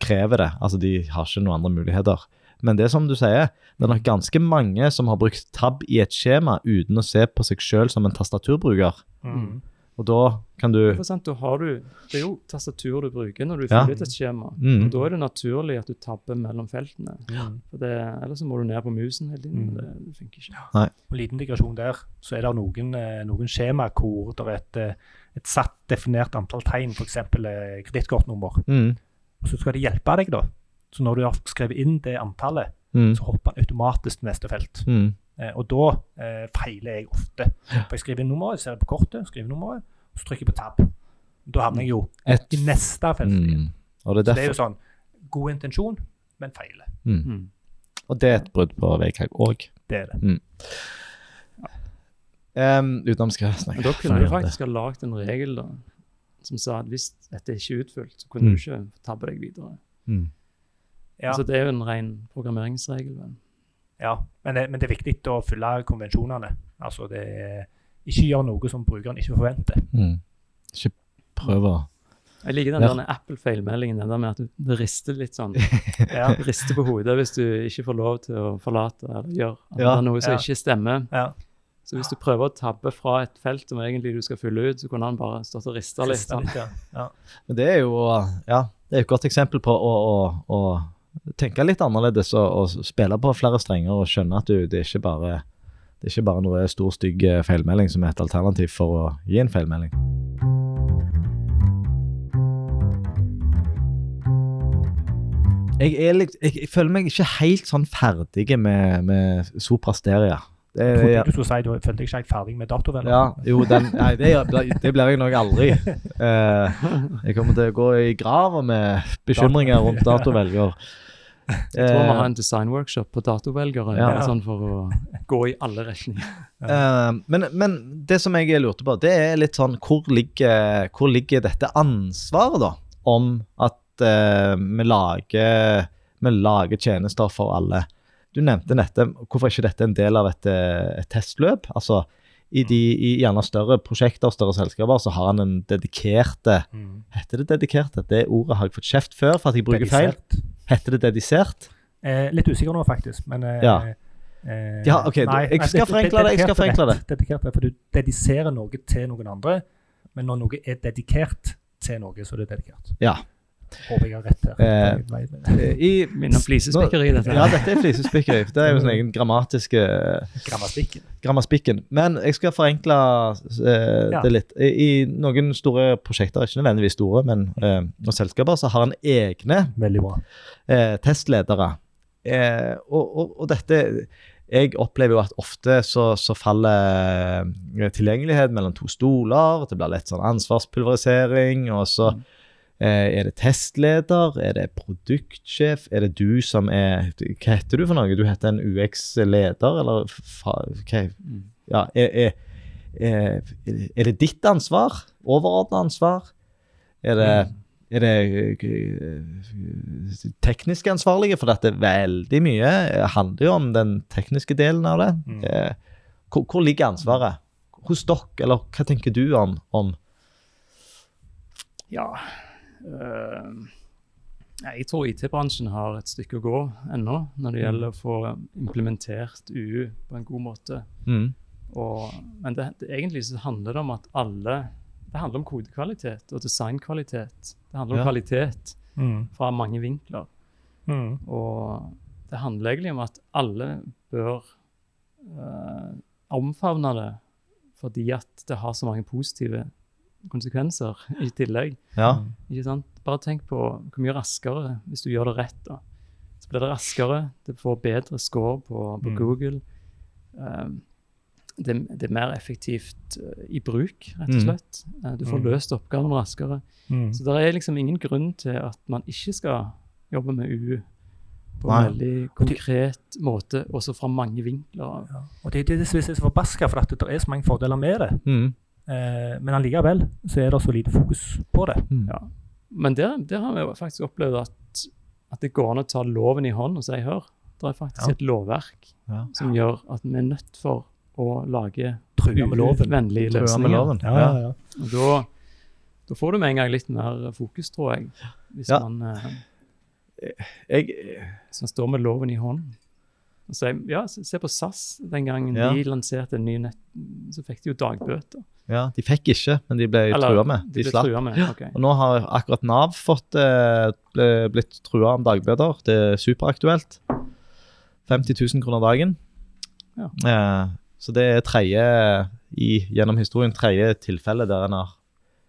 krever det. Altså de har ikke noen andre muligheter. Men det er som du sier, det er nok ganske mange som har brukt tab i et skjema uten å se på seg sjøl som en tastaturbruker. Mm. Og da kan du da har du, det er jo tastatur du bruker når du Ja. fyller ut et skjema. Mm. Og Da er det naturlig at du tabber mellom feltene. Mm. For det, ellers må du ned på musen hele tiden. Mm. Det, det funker ikke. Og liten digresjon der, så er det noen, eh, noen skjema hvor det er et, eh, et satt definert antall tegn, f.eks. Eh, kredittkortnummer. mm, Og så skal det hjelpe deg, da. Så når du har skrevet inn det antallet, mm, så hopper han automatisk til neste felt. mm, Eh, og da eh, feiler jeg ofte. For jeg skriver inn nummeret, ser det på kortet, skriver nummeret, så trykker jeg på tab. Da havner jeg jo Et, i neste felt mm. Og det er Så det er jo sånn god intensjon, men feiler. mm. Mm. Og det er et brudd på VKG òg. Det er det. Um, utenom skal jeg Men snakke da kunne du faktisk ha lagd en regel da, som sa at hvis dette ikke er utfylt, så kunne Mm. du ikke tabbe deg videre. Mm. Ja, Altså, det er jo en ren programmeringsregel. vel. ja. Men, det, men det er viktig å følge konvensjonene. Altså det er, ikke gjør noe som brukeren ikke forventer. Mm. Ikke prøv å Jeg liker den der Apple-feilmeldingen, den der med at det rister litt sånn. [laughs] Ja, rister på hodet hvis du ikke får lov til å forlate eller gjøre. Ja, det er noe som ja. ikke stemmer. ja. Så hvis du prøver å tabbe fra et felt som egentlig du skal fylle ut, så kunne han bare stått og rista litt. Sånn. litt, ja. ja. Men det er jo ja, det er et godt eksempel på å, å, å tenke litt annerledes og, og spille på flere strenger og skjønne at du, det er ikke bare det er ikke bare noe stor, stygg eh, feilmelding som er et alternativ for å gi en feilmelding. Jeg, er litt, jeg, jeg føler meg ikke helt sånn ferdig med, med Sopra Steria. Det, Jeg trodde ja. du skulle si du følte deg ikke helt ferdig med datoveller. Ja, jo, den, nei, det, det blir jeg nok aldri. [laughs] Eh, jeg kommer til å gå i grava med bekymringer rundt datovelger. Jeg tror vi har en designworkshop på datovelgere Ja. sånn for å gå i alle retninger. Eh, men, men det som jeg lurte på, det er litt sånn Hvor ligger, hvor ligger dette ansvaret, da? Om at uh, vi, lager, vi lager tjenester for alle. Du nevnte dette. Hvorfor ikke dette en del av et, eh, et testløp? Altså, i, de, I gjerne større prosjekter, større selskaper, så har han en dedikerte Mm. Heter det dedikerte? Det ordet har jeg fått kjeft før for at jeg bruker feil. Dedisert. Heter det dedisert? Eh, litt usikker nå, faktisk. Men eh, Ja. Eh, Ja, ok, Nei, jeg skal forenkle det, jeg skal forenkle rett, Dedikert er for du dediserer noe til noen andre, men når noe er dedikert til noe, så er det dedikert. Ja. Håper jeg har rett her. Eh, Eh, I, Minner om flisespikkeri, dette. Ja, dette er flisespikkeri. Det er jo sånn egen grammatiske... Grammaspikken. Grammastikken. grammaspikken. Men jeg skal forenkle eh, Ja. det litt. I, I noen store prosjekter, ikke nødvendigvis store, men eh, noen selskaper, så har en egne Veldig bra. eh, testledere. Eh, og, og, og dette Jeg opplever jo at ofte så, så faller eh, tilgjengelighet mellom to stoler. Det blir litt sånn ansvarspulverisering. Og så Mm. Eh, er det testleder, er det produktsjef, er det du som er Hva heter du for noe? Du heter en UX-leder, eller hva, Mm. ja, er, er, er, det ditt ansvar? Overordna ansvar? Er det, Mm. er det eh, teknisk ansvarlige? For dette veldig mye handler jo om den tekniske delen av det. Mm. Eh, Hvor, hvor ligger ansvaret? Hos dere, eller hva tenker du om, om Ja. Øh, jeg tror IT-bransjen har et stykke å gå ennå når det gjelder å få implementert UU på en god måte. mm, Og, men det, det, egentlig så handler det om at alle Det handler om kodekvalitet og designkvalitet. Det handler om Ja. kvalitet Mm. fra mange vinkler. Mm. Og det handler egentlig om at alle bør øh, omfavne det fordi at det har så mange positive konsekvenser i tillegg. Ja. Ikke sant? Bare tenk på hvor mye raskere hvis du gjør det rett. da. Så blir det raskere, det får bedre score på, på Mm. Google. Um, det, det er mer effektivt uh, i bruk, rett og Mm. slett. Uh, du får Mm. løst oppgaven raskere. Mm. Så det er liksom ingen grunn til at man ikke skal jobbe med UU på Nei. en veldig konkret måte, også fra mange vinkler. Ja. Og det, det det er så forbaska, for at det er så mange fordeler med det. Mm. Eh, men allikevel så er det så lite fokus på det. Mm. Ja. Men der, det, har vi jo faktisk opplevd at, at det går an å ta loven i hånd og si hør, det er faktisk Ja. et lovverk Ja. som gjør at vi er nødt for å lage True med loven. vennlige True med løsninger. loven. Ja, ja, ja. Og da, da får du med en gang litt mer fokus, tror jeg. Hvis, Ja. man, eh, Jeg, hvis man står med loven i hånd. Og sier, ja, se se på SAS. Den gangen Ja. de lanserte en ny nett, så fikk de jo dagbøter. Ja, de fikk ikke, men de ble Eller, trua med. De De ble slapp. trua med. ok. Og nå har akkurat Nav fått, eh, ble, blitt trua om dagbøter. Det er superaktuelt. 50 000 kroner dagen. Ja. Eh, så det er tredje i, gjennom historien tredje tilfelle der en har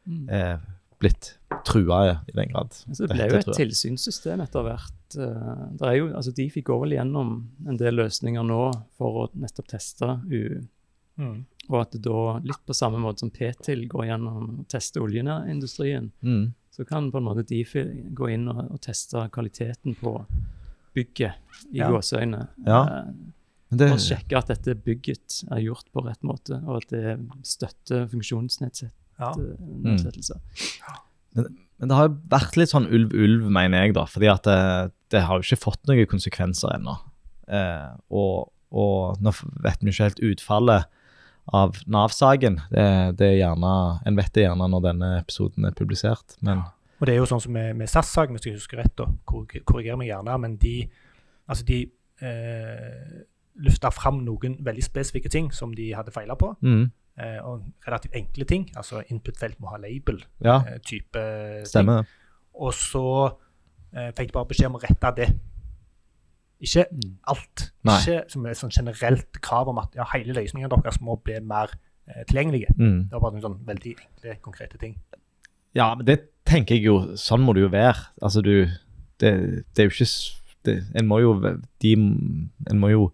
Mm. eh, blitt trua i den grad. Altså, det ble det jo et tilsynssystem etter hvert. eh, det er jo, altså De fikk går vel gjennom en del løsninger nå for å nettopp teste UU. Mm. Og at da, litt på samme måte som Petil går gjennom og tester oljeindustrien, Mm. så kan på en måte Difi gå inn og, og teste kvaliteten på bygget i Ja. gåseøyne. Ja. eh, det, og sjekke at dette bygget er gjort på rett måte, og at det støtter funksjonsnedsettelser. Ja. men det har jo vært litt sånn ulv-ulv, mener jeg, da. Fordi at det, det har jo ikke fått noen konsekvenser ennå. Eh, og, og nå vet vi ikke helt utfallet av Nav-saken. Det, det er gjerne, En vet det gjerne når denne episoden er publisert, men Og det er jo sånn som med, med SAS-saken, hvis jeg husker rett, da, korriger, korriger meg gjerne, men de, altså de eh, løfta fram noen veldig spesifikke ting som de hadde feila på. mm, Eh, og relativt enkle ting. Altså input-felt må ha label. Ja, Eh, type ting. stemmer. Og så eh, fikk de bare beskjed om å rette det. Ikke Mm. alt. Nei. Ikke som et sånn generelt krav om at ja, hele løsningen deres må bli mer eh, tilgjengelige. Mm. Det var bare noen sånn veldig enkle, konkrete ting. Ja, men det tenker jeg jo Sånn må det jo være. Altså, du Det, det er jo ikke det, En må jo De En må jo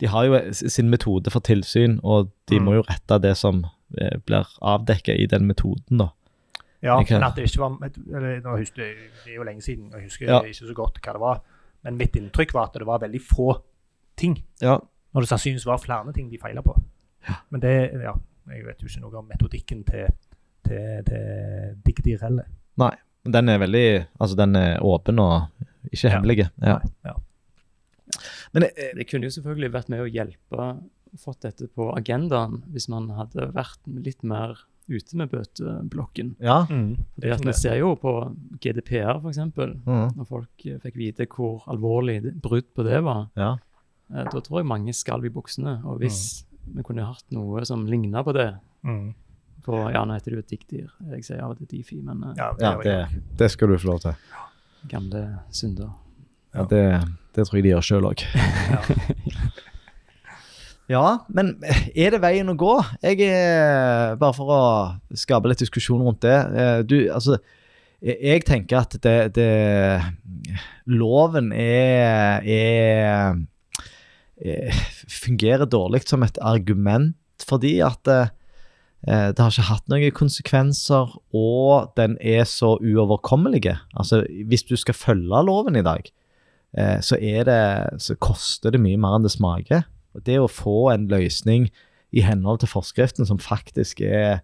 De har jo sin metode for tilsyn, og de Mm. må jo rette det som eh, blir avdekket i den metoden, da. Ja, men at det ikke var eller, nå husker, Det er jo lenge siden, og jeg husker Ja. ikke så godt hva det var. Men mitt inntrykk var at det var veldig få ting. Ja. Når det sannsynligvis var flere ting de feila på. Men det Ja, jeg vet jo ikke noe om metodikken til, til, til Digdirelle. Nei. den er veldig Altså, den er åpen og ikke hemmelig. Ja. Ja. Men det, Det kunne jo selvfølgelig vært med å hjelpe fått dette på agendaen hvis man hadde vært litt mer ute med bøteblokken. ja. Mm, det Fordi er at Vi ser jo på GDPR, f.eks., Mm. når folk eh, fikk vite hvor alvorlig brudd på det var. ja. eh, da tror jeg mange skalv i buksene. Og hvis vi kunne hatt noe som ligna på det Mm. på, Ja, nå heter det jo et diggdyr. Jeg sier av og til Difi, men eh, Ja, det Ja, det, det skal du få lov til. gamle synder. Ja, det, det tror jeg de gjør sjøl [laughs] òg. [laughs] Ja, men er det veien å gå? Jeg er, Bare for å skape litt diskusjon rundt det. eh, Du, altså jeg- tenker at det, det Loven er, er, er Fungerer dårlig som et argument fordi at eh, det har ikke hatt noen konsekvenser, og den er så uoverkommelig. Altså, hvis du skal følge loven i dag, eh, så, det, så koster det mye mer enn det smaker. Og det å få en løsning i henhold til forskriften som faktisk er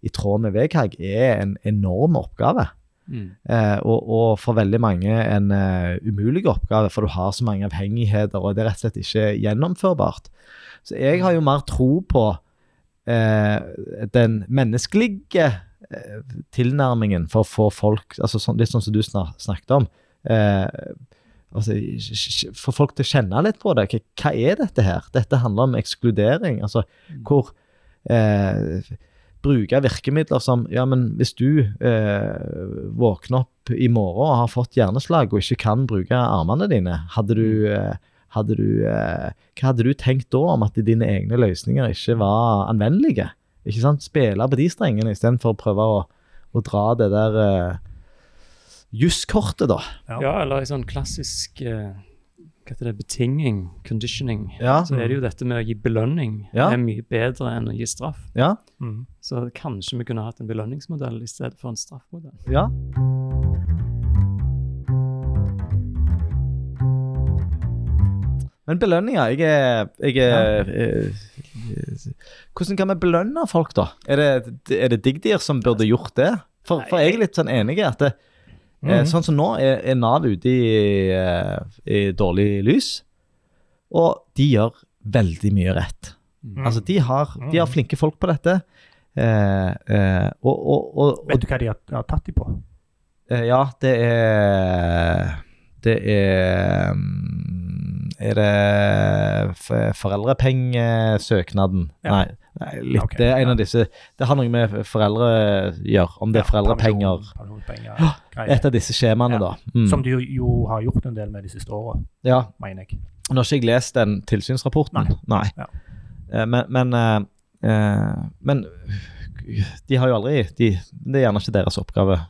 i tråd med VKG, er en enorm oppgave. Mm. Eh, og, og for veldig mange en uh, umulig oppgave, for du har så mange avhengigheter, og det er rett og slett ikke gjennomførbart. Så jeg har jo mer tro på eh, den menneskelige eh, tilnærmingen for å få folk altså sånn, Litt sånn som du snak, snakket om. Eh, altså, få folk til å kjenne litt på det. Hva, hva er dette her? Dette handler om ekskludering. Altså hvor eh, Bruke virkemidler som Ja, men hvis du eh, våkner opp i morgen og har fått hjerneslag og ikke kan bruke armene dine, hadde du, eh, hadde du eh, Hva hadde du tenkt da om at dine egne løsninger ikke var anvendelige? Ikke sant? Spille på de strengene istedenfor å prøve å, å dra det der eh, juskortet, da. Ja. Ja, eller en sånn klassisk eh, hva heter det, betinging, conditioning. Ja. Så er det jo dette med å gi belønning. Ja. Er mye bedre enn å gi straff. Ja. Mm. Så kanskje vi kunne hatt en belønningsmodell i stedet for en straffmodell. ja. Men belønninger jeg er, jeg er ja. Hvordan kan vi belønne folk, da? Er det, er det diggdyr som burde gjort det? For, for jeg er litt sånn enig i at det, eh, Mhm. sånn som nå er, er Nav ute i, eh, i dårlig lys, og de gjør veldig mye rett. Mm. Altså, de har, de har flinke folk på dette. Eh, eh, og, og, og, Vet du hva de har, har tatt de på? Eh, ja, det er Det er mm, Er det foreldrepengesøknaden? Ja. Nei, nei litt, okay, det er en ja. av disse Det har noe med foreldre gjør, om det er Ja, foreldrepenger. pensjon, pensjonspenger, greier. Et av disse skjemaene, Ja. da. Mm. Som du jo, har gjort en del med de siste åra, Ja. mener jeg. Nå har ikke jeg lest den tilsynsrapporten. Nei. Ja. Eh, Men, men, eh, eh, men de har jo aldri de, Det er gjerne ikke deres oppgave,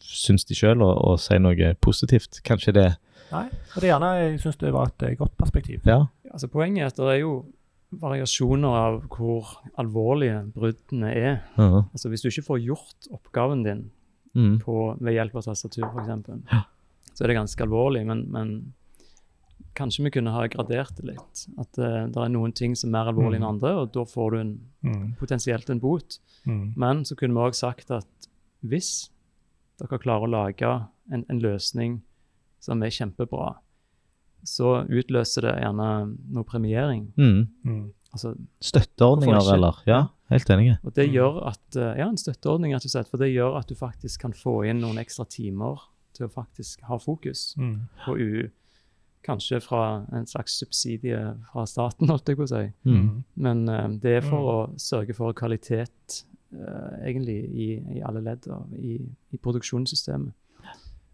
syns de sjøl, å, å si noe positivt. Kanskje det Nei, og det er gjerne, jeg syns det var et godt perspektiv. Ja. Altså Poenget er at det er jo variasjoner av hvor alvorlige bruddene er. Ja. Altså Hvis du ikke får gjort oppgaven din Mm. på, ved hjelp av tastatur, f.eks., Ja. så er det ganske alvorlig. Men, men kanskje vi kunne ha gradert det litt. At uh, det er noen ting som er mer alvorlige enn andre, og da får du en, Mm. potensielt en bot. Mm. Men så kunne vi òg sagt at hvis dere klarer å lage en, en løsning som er kjempebra, så utløser det gjerne noe premiering. Mm. Mm. Altså, Støtteordninger, eller? Ja, helt enig. og det Mm. gjør at eh, Ja, en støtteordning, rett og slett. For det gjør at du faktisk kan få inn noen ekstra timer til å faktisk ha fokus Mm. på UU. Kanskje fra en slags subsidie fra staten, holdt jeg på å si. Mm. Men uh, det er for å sørge for kvalitet uh, egentlig i, i alle ledd i, i produksjonssystemet.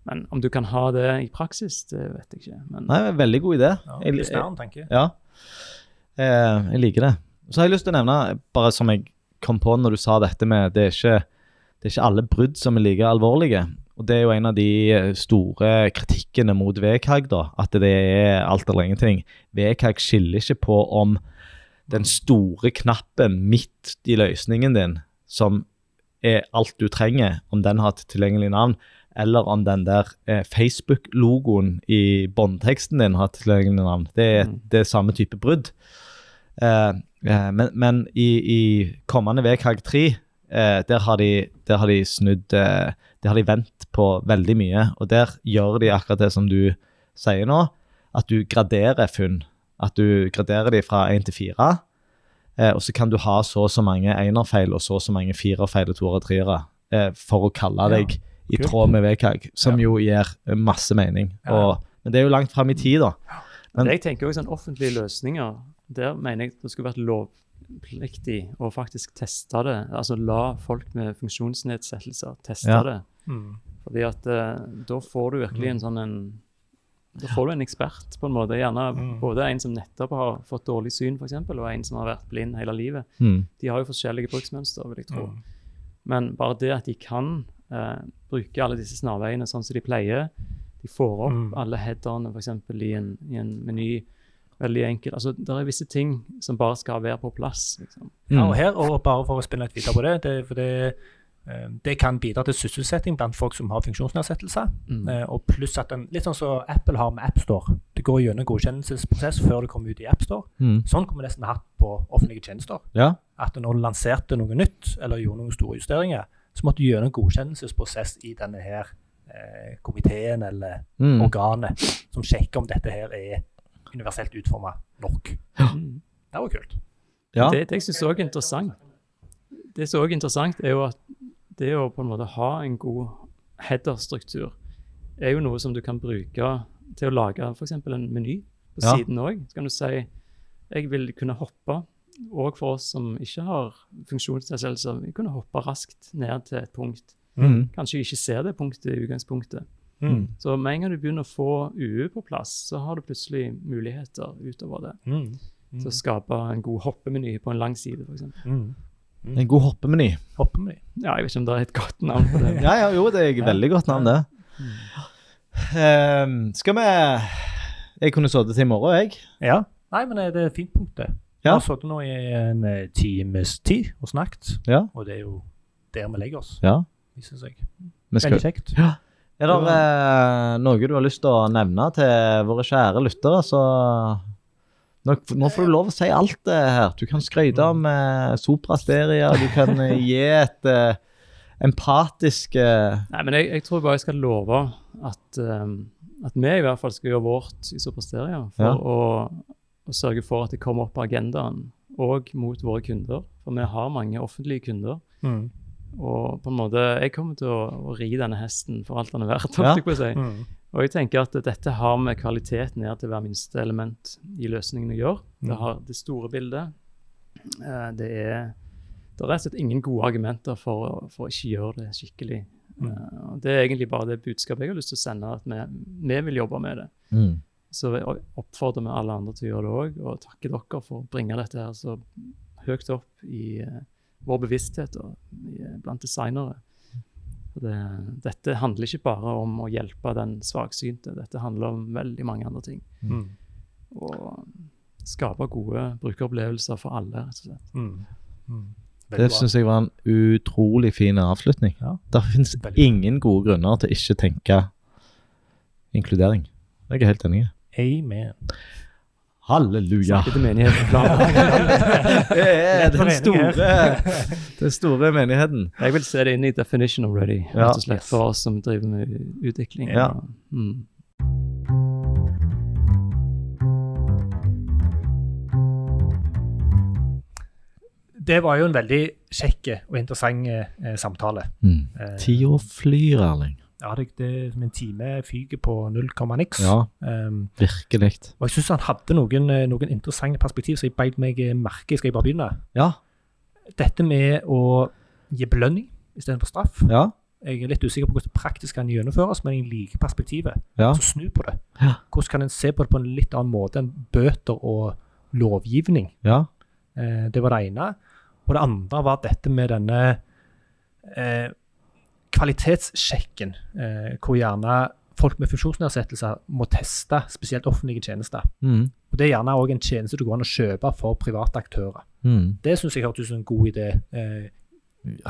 Men om du kan ha det i praksis, det vet jeg ikke. Men Nei, veldig god idé. Ja, Jeg- jeg. Ja, eh, jeg liker det. Så har jeg lyst til å nevne, bare som jeg kom på når du sa dette med det er ikke, det er ikke alle brudd som er like alvorlige. Og det er jo en av de eh, store kritikkene mot VKG, da, at det er alt eller ingenting. VKG skiller ikke på om den store knappen midt i løsningen din, som er alt du trenger, om den har et tilgjengelig navn, eller om den der eh, Facebook-logoen i båndteksten din har tilgjengelig navn. Det er, Mm. det er samme type brudd. Eh, eh, men men i, i kommende VKG 3, eh, der, har de, der har de snudd eh, Der har de vendt på veldig mye, og der gjør de akkurat det som du sier nå, at du graderer funn. At du graderer de fra 1 til 4. Eh, og så kan du ha så og så mange enerfeil og så og så mange firerfeil og toere og treere for å kalle Ja, deg i kult. tråd med VKG, som Ja. jo gir eh, masse mening. Ja. Og, men det er jo langt fram i tid, da. Men- jeg tenker også sånn offentlige løsninger. Der mener jeg det skulle vært lovpliktig å faktisk teste det. Altså la folk med funksjonsnedsettelser teste Ja. det. Mm. Fordi at eh, da får du virkelig en sånn en Da får du en ekspert, på en måte. Gjerne Mm. både en som nettopp har fått dårlig syn, f.eks., og en som har vært blind hele livet. Mm. De har jo forskjellige bruksmønster, vil jeg tro. Mm. Men bare det at de kan eh, bruke alle disse snarveiene sånn som de pleier De får opp Mm. alle headerne f.eks. I, en, i en meny. Veldig enkelt. Altså, Det er visse ting som bare skal være på plass. liksom. Ja, og Mm. her, og bare for å spille litt videre på det, det, for det, eh, det kan bidra til sysselsetting blant folk som har funksjonsnedsettelser. Mm. Eh, og pluss at den, litt sånn som Apple har med AppStore. Det går gjennom godkjennelsesprosess før det kommer ut i AppStore. Mm. Sånn kunne vi nesten hatt på offentlige tjenester. Ja. At når du lanserte noe nytt, eller gjorde noen store justeringer, så måtte du gjøre en godkjennelsesprosess i denne her eh, komiteen eller Mm. organet som sjekker om dette her er universelt utforma nok. Ja. Det var kult. ja. Det, det jeg syns òg er interessant, det som også er interessant, er jo at det å på en måte ha en god header-struktur er jo noe som du kan bruke til å lage f.eks. en meny på Ja. siden òg. Så kan du si jeg vil kunne hoppe, og for oss som ikke har funksjonsnedsettelser, vi kunne hoppe raskt ned til et punkt. Mm. Kanskje ikke ser det punktet i utgangspunktet. Mm. Så med en gang du begynner å få UU på plass, så har du plutselig muligheter utover det. Mm. Til å skape en god hoppemeny på en lang side, f.eks. Mm. En god hoppemeny. Hoppemeny. Ja, jeg vet ikke om det er et godt navn på det. [laughs] Ja, ja, jo, det er et veldig godt navn, det. Um, skal vi Jeg kunne sittet til i morgen, jeg. Ja. Nei, men det er et fint punkt, det. Vi har sittet nå i en eh, times tid og snakket, Ja. og det er jo der vi legger oss, ja. synes jeg. Veldig kjekt. er det ja. noe du har lyst til å nevne til våre kjære lyttere, så nå, nå får du lov å si alt det her. Du kan skryte om eh, Sopra-serier, du kan eh, gi et eh, empatisk eh, Nei, men jeg, jeg tror bare jeg skal love at, um, at vi i hvert fall skal gjøre vårt i Supersteria for Ja. å, å sørge for at det kommer opp på agendaen òg mot våre kunder. For vi har mange offentlige kunder. Mm. Og på en måte, jeg kommer til å, å ri denne hesten for alt den er verdt. Ja. jeg på si. Mm. Og jeg tenker at dette har med kvalitet ned til hver minste element i løsningen å gjøre. Det Mm. har det store bildet. Eh, Det er, det er rett og slett ingen gode argumenter for, for å ikke gjøre det skikkelig. Mm. Eh, og Det er egentlig bare det budskapet jeg har lyst til å sende, at vi, vi vil jobbe med det. mm. Så oppfordrer vi alle andre til å gjøre det òg, og takker dere for å bringe dette her så høyt opp i eh, vår bevissthet og i, eh, blant designere. Det, dette handler ikke bare om å hjelpe den svaksynte, dette handler om veldig mange andre ting. Mm. Og skape gode brukeropplevelser for alle, rett og slett. Mm. Mm. Det syns jeg var en utrolig fin avslutning. Ja. Det finnes ingen gode grunner til ikke tenke inkludering. Jeg er helt enig. Amen. Halleluja. Snakket til menigheten. [laughs] Det er den store, den store menigheten. Jeg vil se det inn i definition already, Ja. rett og slett, for oss som driver med utvikling. Ja. Mm. Det var jo en veldig kjekk og interessant eh, samtale. Mm. Tida flyr, Erling. Ja, det, det en time fyker på null komma niks. Ja, Um, virkelig. og jeg syns han hadde noen, eh, noen interessante perspektiv, så jeg beit meg eh, merke i. Skal jeg bare begynne? Ja. Dette med å gi belønning istedenfor straff. Ja. Jeg er litt usikker på hvordan det praktisk kan gjennomføres, men jeg liker perspektivet. Ja. Så snu på det. Ja. Hvordan kan en se på det på en litt annen måte enn bøter og lovgivning? ja. Eh, det var det ene. Og det andre var dette med denne eh, kvalitetssjekken, eh, hvor gjerne folk med funksjonsnedsettelser må teste spesielt offentlige tjenester. Mm. Og Det er gjerne òg en tjeneste du går an å kjøpe for private aktører. Mm. Det syns jeg hørtes ut som en god idé. Eh,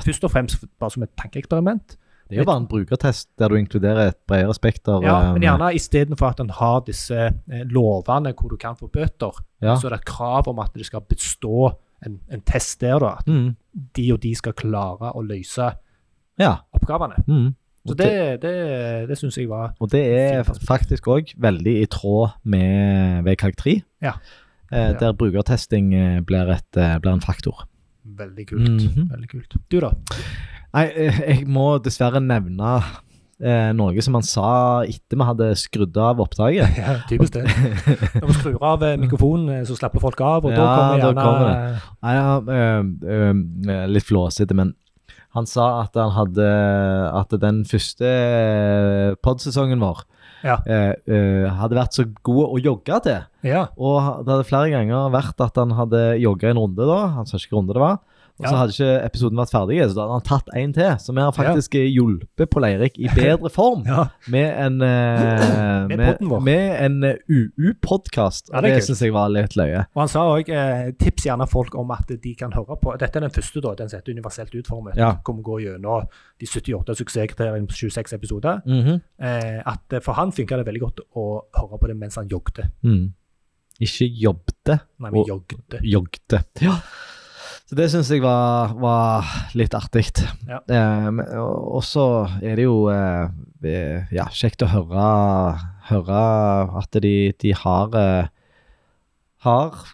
først og fremst bare som et tankeeksperiment. Det er jo bare en brukertest der du inkluderer et bredere spekter. Ja, eh, men gjerne istedenfor at en har disse lovene hvor du kan få bøter, Ja. så er det et krav om at det skal bestå en, en test der, da. At Mm. de og de skal klare å løse Ja. oppgavene. Mm. Så det, det, det syns jeg var Og det er faktisk òg veldig i tråd med VKG 3, Ja. eh, der brukertesting eh, blir, et, eh, blir en faktor. veldig kult. Mhm. Veldig kult. Du, da? Nei, eh, jeg må dessverre nevne Eh, noe som han sa etter vi hadde skrudd av opptaket. [laughs] Ja, typisk det. Når vi skrur av mikrofonen, så slapper folk av, og da Ja, kommer da gjerne kommer det. Nei, ja, øh, øh, litt flåsete, men han sa at han hadde At den første eh, podsesongen vår Ja. eh, eh, hadde vært så god å jogge til. Ja. Og det hadde flere ganger vært at han hadde jogga en runde da. Han sa ikke runde det var. Og så Ja. hadde ikke episoden vært ferdig, så da hadde han tatt en til. Så vi har faktisk hjulpet Pål Eirik i bedre form ja. med en uh, Med med, med en eh, UU-podkast. Ja, det det syns jeg var litt løye. Og han sa òg eh, tips gjerne folk om at de kan høre på Dette er den første, da, den som heter universelt utformet. Ja. Kommer gå gjennom de 78 suksesskriteriene på 26 episoder. Mhm. Eh, at eh, For han funka det veldig godt å høre på det mens han jogget. mm. Ikke jobbte, Nei, men Og- jogget. jogte. Ja. Så det syns jeg var, var litt artig. Ja. Eh, og så er det jo eh, eh, ja, kjekt å høre, høre at de, de har, eh, har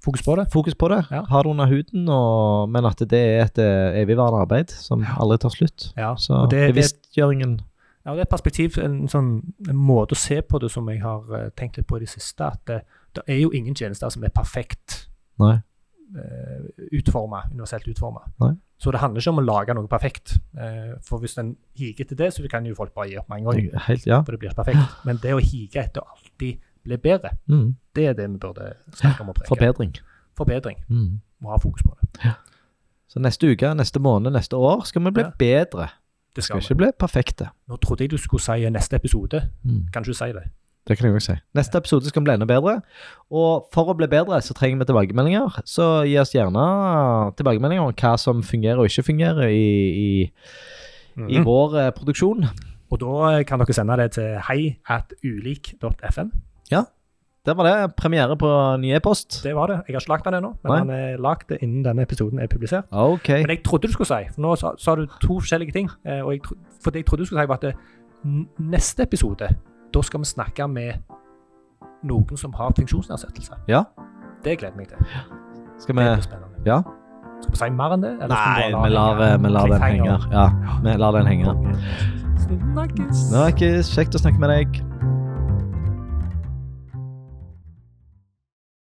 Fokus på det. fokus på det. Ja. Har det under huden, og, men at det er et eh, evigvarende arbeid som aldri tar slutt. Ja. Så det, bevisstgjøringen ja, det er et perspektiv, en sånn en måte å se på det som jeg har uh, tenkt litt på i det siste. At det, det er jo ingen tjenester som er perfekt Nei. Uh, utforma, universelt utforma. Så det handler ikke om å lage noe perfekt. Eh, for hvis en higer etter det, så kan jo folk bare gi opp med en gang. Helt, ja. For det blir perfekt. Men det å hige etter å alltid bli bedre, Mm. det er det vi burde snakke om å preke. Forbedring. Forbedring. Mm. Må ha fokus på det. Så neste uke, neste måned, neste år skal vi bli Ja. bedre. Det Skal skal ikke bli perfekte. Nå trodde jeg du skulle si neste episode. Mm. Kan ikke si det? Det kan jeg også si. Neste episode skal bli enda bedre. Og for å bli bedre så trenger vi tilbakemeldinger. Så gi oss gjerne tilbakemeldinger om hva som fungerer og ikke fungerer i, i, i Mhm. vår eh, produksjon. Og da eh, kan dere sende det til hei at ulik.fm. Der var det premiere på ny e-post. Det var det. Jeg har ikke lagt den ennå, men Nei. han er lagd det innen denne episoden er publisert. Okay. Men jeg trodde du skulle si, for nå sa, sa du to forskjellige ting. Eh, og jeg, for det jeg trodde du skulle si, var at det, neste episode, da skal vi snakke med noen som har funksjonsnedsettelse. Ja. Det gleder jeg meg til. Skal vi. Ja. Skal vi si mer enn det? eller Nei, vi lar, eh, vi lar den henge. Ja, vi lar den henge. Snakkes. Ikke kjekt å snakke med deg.